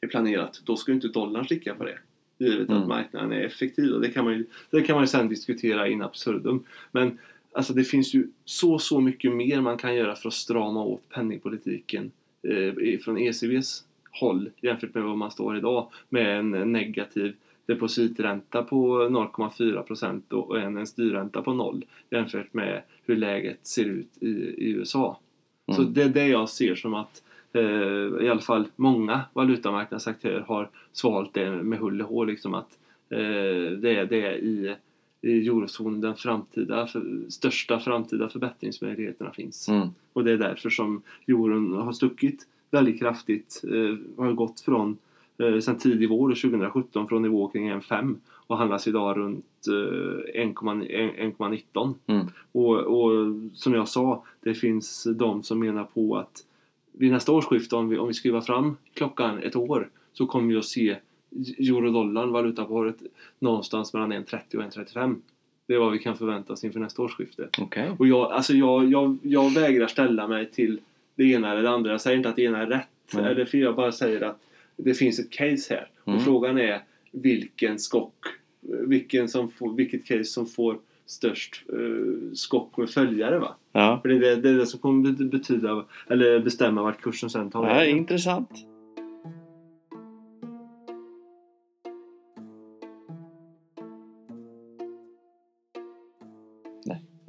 är planerat, då ska ju inte dollarn sticka på det. Givet Mm. att marknaden är effektiv. Och det kan man ju det kan man ju sen diskutera in absurdum. Men Alltså det finns ju så, så mycket mer man kan göra för att strama åt penningpolitiken eh, från ECBs håll jämfört med vad man står idag med en negativ depositränta på 0,4 procent och en, en styrränta på 0 jämfört med hur läget ser ut i, i USA. Så Mm. det är det jag ser som att eh, i alla fall många valutamarknadsaktörer har svalt det med hull och hår liksom att eh, det, är, det är i, i eurozonen den framtida, för, största framtida förbättringsmöjligheterna finns. Mm. Och det är därför som euron har stuckit väldigt kraftigt. Eh, har gått från eh, sen tidig vår 2017 från nivå kring 1,5 och handlas idag runt eh, 1,1 1,19. Mm. Och, och som jag sa, det finns de som menar på att vid nästa årsskifte, om vi, om vi skruvar fram klockan ett år, så kommer vi att se eurodollarn, valutaparet, någonstans mellan 1,30 och 1,35. Det är vad vi kan förvänta oss inför nästa årsskifte. Okej. Och jag, alltså jag, jag, jag vägrar ställa mig till det ena eller det andra. Jag säger inte att det ena är rätt. Nej. Eller för jag bara säger att det finns ett case här. Mm. Och frågan är vilken skock, vilken som får, vilket case som får störst eh, skock med följare va? Ja. För det är det, det, är det som kommer bet- betyda, eller bestämma vart kursen sen tar vägen. intressant.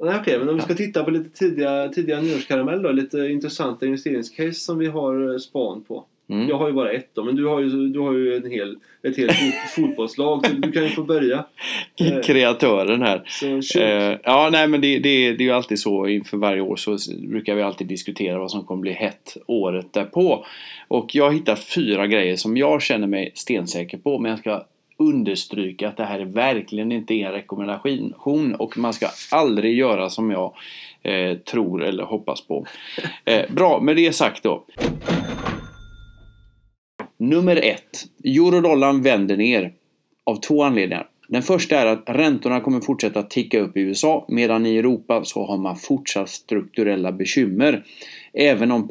Nej, okej, men om vi ska titta på lite tidiga, tidiga nyårskaramell då, lite intressanta investeringscase som vi har eh, span på. Mm. Jag har ju bara ett då, men du har ju, du har ju en hel, ett helt fot, fotbollslag så du kan ju få börja. Eh, Kreatören här. Så. Eh, ja, nej men det, det, det är ju alltid så inför varje år så brukar vi alltid diskutera vad som kommer bli hett året därpå. Och jag hittar fyra grejer som jag känner mig stensäker på men jag ska understryka att det här är verkligen inte en rekommendation och man ska aldrig göra som jag eh, tror eller hoppas på. Eh, bra, med det sagt då. Nummer ett. Eurodollarn vänder ner av två anledningar. Den första är att räntorna kommer fortsätta ticka upp i USA medan i Europa så har man fortsatt strukturella bekymmer. Även om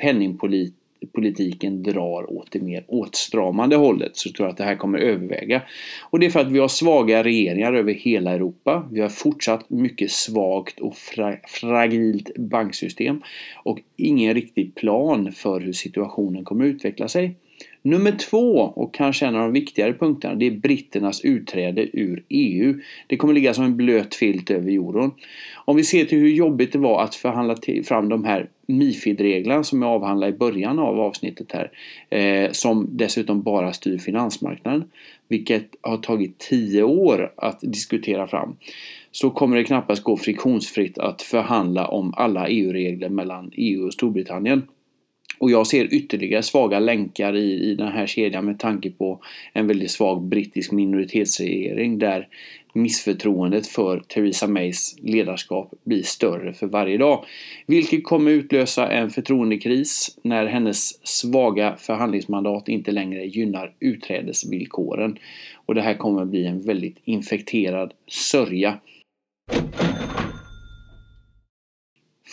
politiken drar åt det mer åtstramande hållet så tror jag att det här kommer överväga. Och det är för att vi har svaga regeringar över hela Europa. Vi har fortsatt mycket svagt och fra fragilt banksystem och ingen riktig plan för hur situationen kommer utveckla sig. Nummer två, och kanske en av de viktigare punkterna, det är britternas utträde ur EU. Det kommer ligga som en blöt filt över euron. Om vi ser till hur jobbigt det var att förhandla till, fram de här Mifid-reglerna som jag avhandlade i början av avsnittet här. Eh, som dessutom bara styr finansmarknaden. Vilket har tagit tio år att diskutera fram. Så kommer det knappast gå friktionsfritt att förhandla om alla EU-regler mellan EU och Storbritannien. Och jag ser ytterligare svaga länkar i, i den här kedjan med tanke på en väldigt svag brittisk minoritetsregering där missförtroendet för Theresa Mays ledarskap blir större för varje dag. Vilket kommer utlösa en förtroendekris när hennes svaga förhandlingsmandat inte längre gynnar utträdesvillkoren. Och det här kommer bli en väldigt infekterad sörja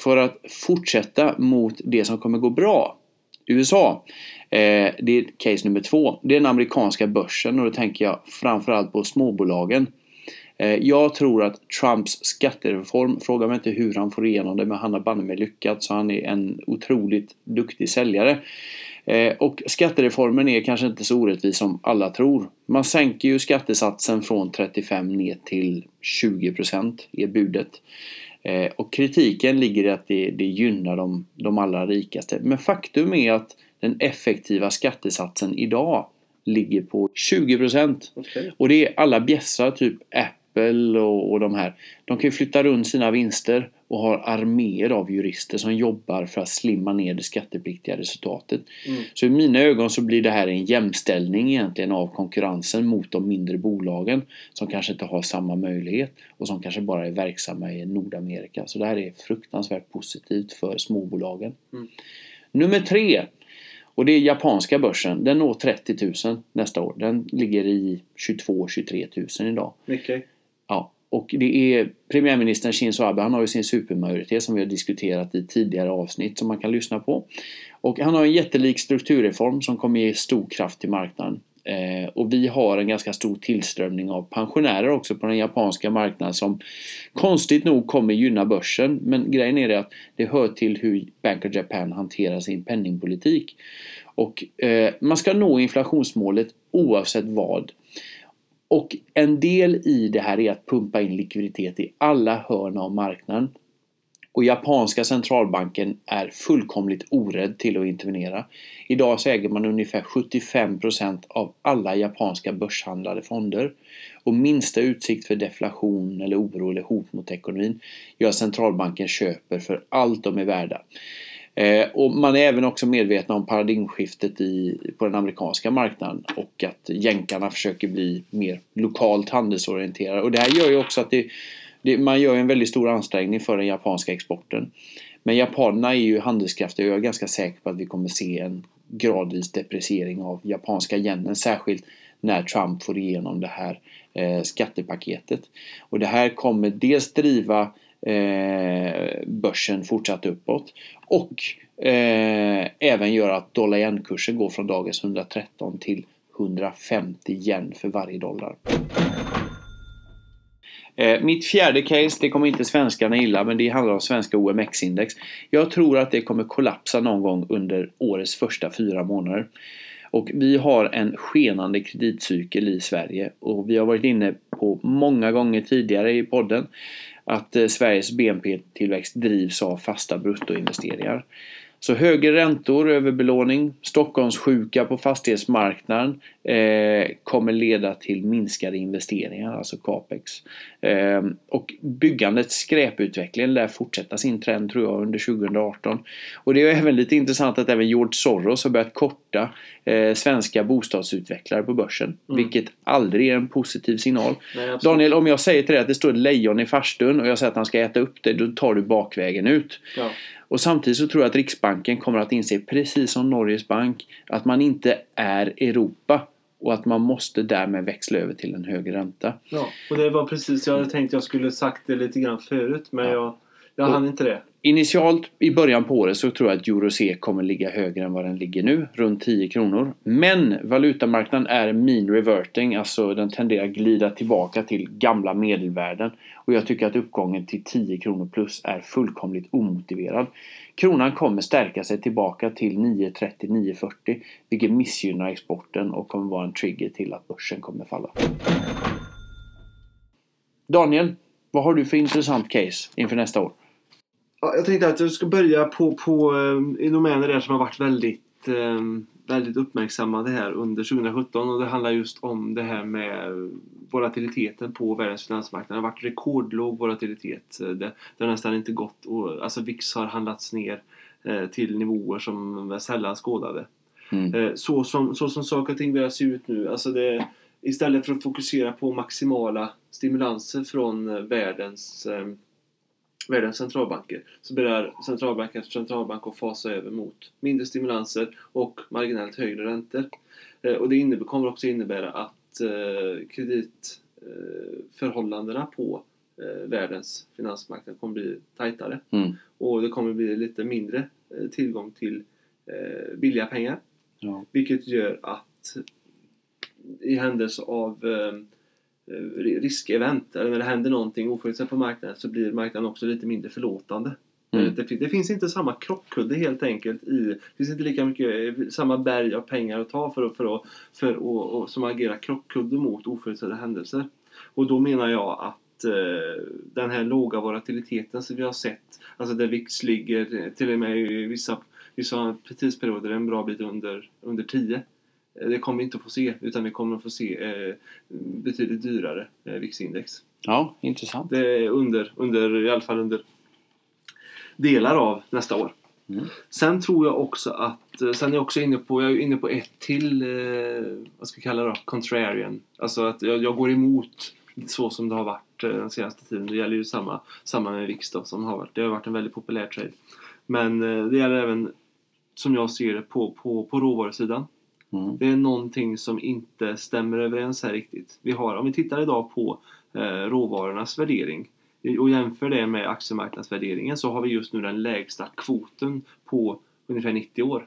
för att fortsätta mot det som kommer gå bra. USA. Eh, det är case nummer två. Det är den amerikanska börsen och då tänker jag framförallt på småbolagen. Eh, jag tror att Trumps skattereform, fråga mig inte hur han får igenom det men han har banne mig lyckats så han är en otroligt duktig säljare. Eh, och skattereformen är kanske inte så orättvis som alla tror. Man sänker ju skattesatsen från 35 ner till 20% är budet. Eh, och kritiken ligger i att det, det gynnar de, de allra rikaste. Men faktum är att den effektiva skattesatsen idag ligger på 20%. Okej. Och det är alla bjässar, typ Apple och, och de här. De kan ju flytta runt sina vinster och har arméer av jurister som jobbar för att slimma ner det skattepliktiga resultatet. Mm. Så i mina ögon så blir det här en jämställning egentligen av konkurrensen mot de mindre bolagen som kanske inte har samma möjlighet och som kanske bara är verksamma i Nordamerika. Så det här är fruktansvärt positivt för småbolagen. Mm. Nummer tre och det är japanska börsen. Den når 30 000 nästa år. Den ligger i 22-23 000 idag. Mycket. Ja, och det är premiärministern Shinzo Abe. Han har ju sin supermajoritet som vi har diskuterat i tidigare avsnitt som man kan lyssna på. Och han har en jättelik strukturreform som kommer ge stor kraft till marknaden. Eh, och vi har en ganska stor tillströmning av pensionärer också på den japanska marknaden som konstigt nog kommer gynna börsen. Men grejen är det att det hör till hur Bank of Japan hanterar sin penningpolitik. Och eh, man ska nå inflationsmålet oavsett vad. Och en del i det här är att pumpa in likviditet i alla hörn av marknaden. Och japanska centralbanken är fullkomligt orädd till att intervenera. Idag så äger man ungefär 75% av alla japanska börshandlade fonder. Och minsta utsikt för deflation eller oro eller hot mot ekonomin gör centralbanken köper för allt de är värda. Eh, och man är även också medveten om paradigmskiftet i, på den amerikanska marknaden och att jänkarna försöker bli mer lokalt handelsorienterade. Och det här gör ju också att det, det, man gör en väldigt stor ansträngning för den japanska exporten. Men japanerna är ju handelskraftiga och jag är ganska säker på att vi kommer se en gradvis depreciering av japanska yenen. Särskilt när Trump får igenom det här eh, skattepaketet. Och det här kommer dels driva eh, Eh, börsen fortsatt uppåt och eh, även göra att dollar yen kursen går från dagens 113 till 150 yen för varje dollar. Eh, mitt fjärde case, det kommer inte svenskarna gilla, men det handlar om svenska OMX-index. Jag tror att det kommer kollapsa någon gång under årets första fyra månader. Och vi har en skenande kreditcykel i Sverige och vi har varit inne på många gånger tidigare i podden att eh, Sveriges BNP-tillväxt drivs av fasta bruttoinvesteringar. Så högre räntor, överbelåning, Stockholmssjuka på fastighetsmarknaden eh, kommer leda till minskade investeringar, alltså capex. Eh, och byggandets skräputveckling lär fortsätta sin trend tror jag under 2018. Och det är även lite intressant att även George Soros har börjat korta eh, svenska bostadsutvecklare på börsen. Mm. Vilket aldrig är en positiv signal. Nej, Daniel, om jag säger till dig att det står ett lejon i farstun och jag säger att han ska äta upp det, då tar du bakvägen ut. Ja. Och samtidigt så tror jag att Riksbanken kommer att inse, precis som Norges bank, att man inte är Europa och att man måste därmed växla över till en högre ränta. Ja, och det var precis, jag hade tänkt jag skulle sagt det lite grann förut men ja. jag, jag hann inte det. Initialt i början på året så tror jag att EuroC kommer ligga högre än vad den ligger nu, runt 10 kronor. Men valutamarknaden är mean reverting, alltså den tenderar glida tillbaka till gamla medelvärden. Och jag tycker att uppgången till 10 kronor plus är fullkomligt omotiverad. Kronan kommer stärka sig tillbaka till 9.30-9.40 vilket missgynnar exporten och kommer vara en trigger till att börsen kommer falla. Daniel, vad har du för intressant case inför nästa år? Jag tänkte att jag ska börja på, på eh, i domäner där som har varit väldigt, eh, väldigt uppmärksammade här under 2017 och det handlar just om det här med volatiliteten på världens finansmarknad. Det har varit rekordlåg volatilitet. Det, det har nästan inte gått och, alltså VIX har handlats ner eh, till nivåer som sällan skådade. Mm. Så, som, så som saker och ting börjar se ut nu, alltså det, istället för att fokusera på maximala stimulanser från världens världens centralbanker så börjar centralbank efter centralbank att fasa över mot mindre stimulanser och marginellt högre räntor. Eh, och det kommer också innebära att eh, kreditförhållandena eh, på världens finansmarknad kommer bli tajtare. Mm. Och det kommer bli lite mindre tillgång till billiga pengar. Ja. Vilket gör att i händelse av riskevent eller när det händer någonting oförutsett på marknaden så blir marknaden också lite mindre förlåtande. Mm. Eh, det, det, finns inte samma krockkudde helt enkelt i, det finns inte lika mycket, eh, samma berg av pengar att ta för att, för att, för att och, och, som agerar krockkudde mot oförutsedda händelser. Och då menar jag att eh, den här låga volatiliteten som vi har sett, alltså där VIX ligger till och med i vissa, vissa tidsperioder en bra bit under, under 10 Eh, det kommer vi inte att få se utan vi kommer att få se eh, betydligt dyrare eh, VIX-index. Ja, intressant. Det är under, under, i alla fall under delar av nästa år. Mm. Sen tror jag också att, eh, sen är jag också inne på, jag är inne på ett till, eh, vad ska vi kalla det då, contrarian. Alltså att jag, jag, går emot så som det har varit eh, den senaste tiden. Det gäller ju samma, samma med VIX då, som har varit, det har varit en väldigt populär trade. Men eh, det gäller även, som jag ser det, på, på, på råvarusidan. Mm. Det är någonting som inte stämmer överens här riktigt. Vi har, om vi tittar idag på eh, råvarornas värdering och jämför det med aktiemarknadsvärderingen så har vi just nu den lägsta kvoten på ungefär 90 år.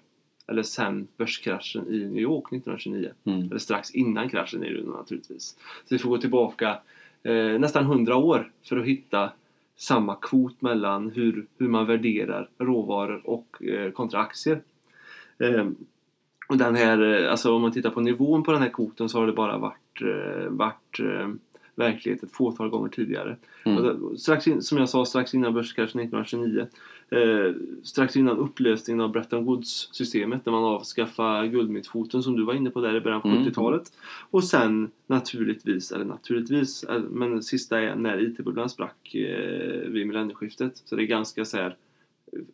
eller sen börskraschen i New York 1929. Mm. Eller strax innan kraschen det ju naturligtvis. Så vi får gå tillbaka eh, nästan 100 år för att hitta samma kvot mellan hur, hur man värderar råvaror och eh, kontra aktier. Eh, och den här, eh, alltså om man tittar på nivån på den här kvoten så har det bara varit, eh, varit eh, verklighet ett fåtal gånger tidigare. Mm. Då- Strax in, som jag sa, strax innan börskraschen 1929 eh, strax innan upplösningen av Bretton Woods-systemet när man avskaffade guldmyntfoten som du var inne på där i början på Mm. 70-talet. Och sen naturligtvis, eller naturligtvis, men sista är när IT-bubblan sprack eh, vid millennieskiftet. Så det är ganska så här,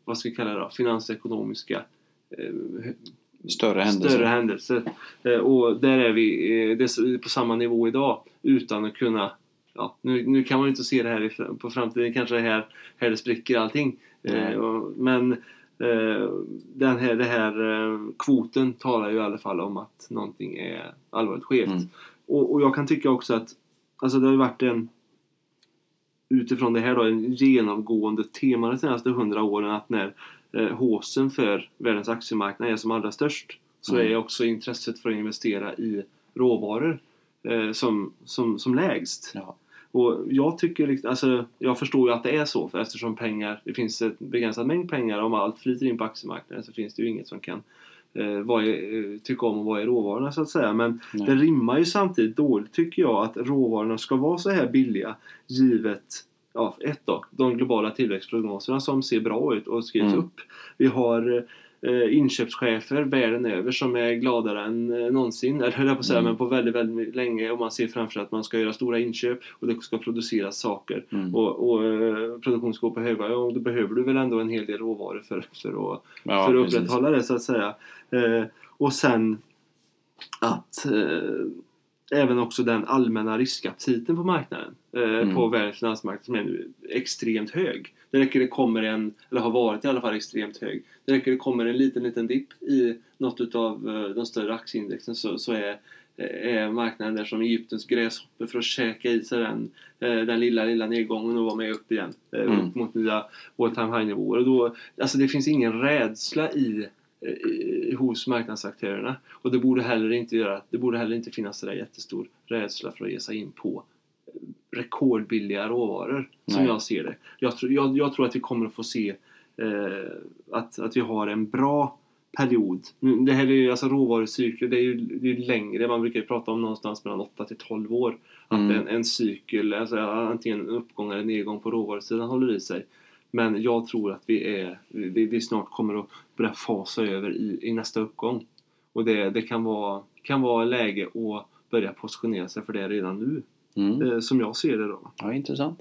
vad ska vi kalla det då, finansekonomiska eh, Större händelser. större händelser. Eh, och där är vi eh, det är på samma nivå idag utan att kunna Ja, nu, nu kan man ju inte se det här på framtiden, kanske här, här det spricker allting. Och, men den här, det här kvoten talar ju i alla fall om att någonting är allvarligt skevt. Mm. Och, och jag kan tycka också att alltså det har ju varit en utifrån det här då, en genomgående tema de senaste hundra åren att när eh, håsen för världens aktiemarknad är som allra störst så Mm. är också intresset för att investera i råvaror eh, som, som, som lägst. Ja. Och jag tycker alltså, jag förstår ju att det är så för eftersom pengar, det finns en begränsad mängd pengar om allt flyter in på aktiemarknaden så finns det ju inget som kan eh, vad är, eh, tycka om och vad är råvarorna så att säga. Men Nej. det rimmar ju samtidigt dåligt tycker jag att råvarorna ska vara så här billiga givet Ja, ett då, de globala tillväxtprognoserna som ser bra ut och skrivs Mm. upp. Vi har eh, inköpschefer världen över som är gladare än eh, någonsin, eller höll jag på att säga, Mm. men på väldigt, väldigt länge och man ser framför sig att man ska göra stora inköp och det ska produceras saker Mm. och, och eh, produktion ska gå på höga och då behöver du väl ändå en hel del råvaror för, för att Ja, för att upprätthålla det så att säga. Eh, och sen att eh, även också den allmänna riskaptiten på marknaden, eh, Mm. på världens finansmarknad som är nu extremt hög. Det räcker det kommer en, eller har varit i alla fall extremt hög. Det räcker det kommer en liten, liten dipp i något av eh, de större aktieindexen så, så är, är marknaden där som Egyptens gräshoppor för att käka i sig den, eh, den lilla, lilla nedgången och vara med upp igen. eh, Mm. Upp mot nya all time high nivåer. Och då, alltså det finns ingen rädsla i eh, hos marknadsaktörerna. Och det borde heller inte göra, det borde heller inte finnas där jättestor rädsla för att ge sig in på eh, rekordbilliga råvaror som Nej. jag ser det. Jag, tror- jag, jag tror att vi kommer att få se eh, att, att vi har en bra period. Det här är ju alltså råvarucykler, det är ju det är ju längre. Man brukar ju prata om någonstans mellan 8 till 12 år. Att Mm. en, en cykel, alltså antingen en uppgång eller nedgång på råvarusidan håller i sig. Men jag tror att vi, är, vi, vi snart kommer att börja fasa över i, i nästa uppgång. Och det, det kan, vara, kan vara läge att börja positionera sig för det redan nu. Mm. Eh, som jag ser det då. Ja, intressant.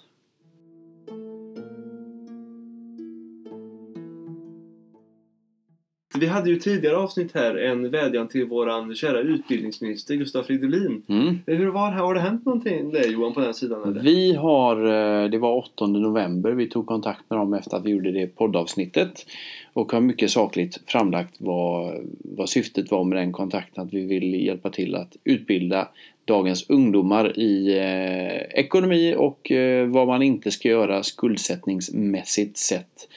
Vi hade ju tidigare avsnitt här en vädjan till våran kära utbildningsminister Gustav Fridolin. Mm. Eh, Hur var, har det hänt någonting där Johan på den sidan eller? Vi har, eh, det var 8 november, vi tog kontakt med dem efter att vi gjorde det poddavsnittet och har mycket sakligt framlagt vad, vad syftet var med den kontakten, att vi vill hjälpa till att utbilda dagens ungdomar i eh, ekonomi och eh, vad man inte ska göra skuldsättningsmässigt sett.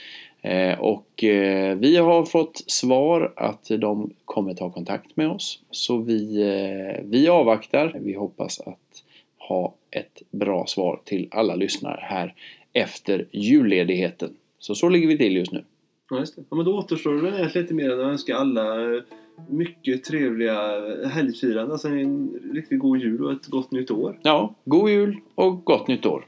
Eh, och eh, vi har fått svar att de kommer ta kontakt med oss. Så vi, eh, vi avvaktar. Vi hoppas att ha ett bra svar till alla lyssnare här efter julledigheten. Så så ligger vi till just nu. Ja, just det. Ja, men då återstår det väl lite mer än att önska alla mycket trevliga helgfirande. Alltså en riktigt god jul och ett gott nytt år. Ja, god jul och gott nytt år!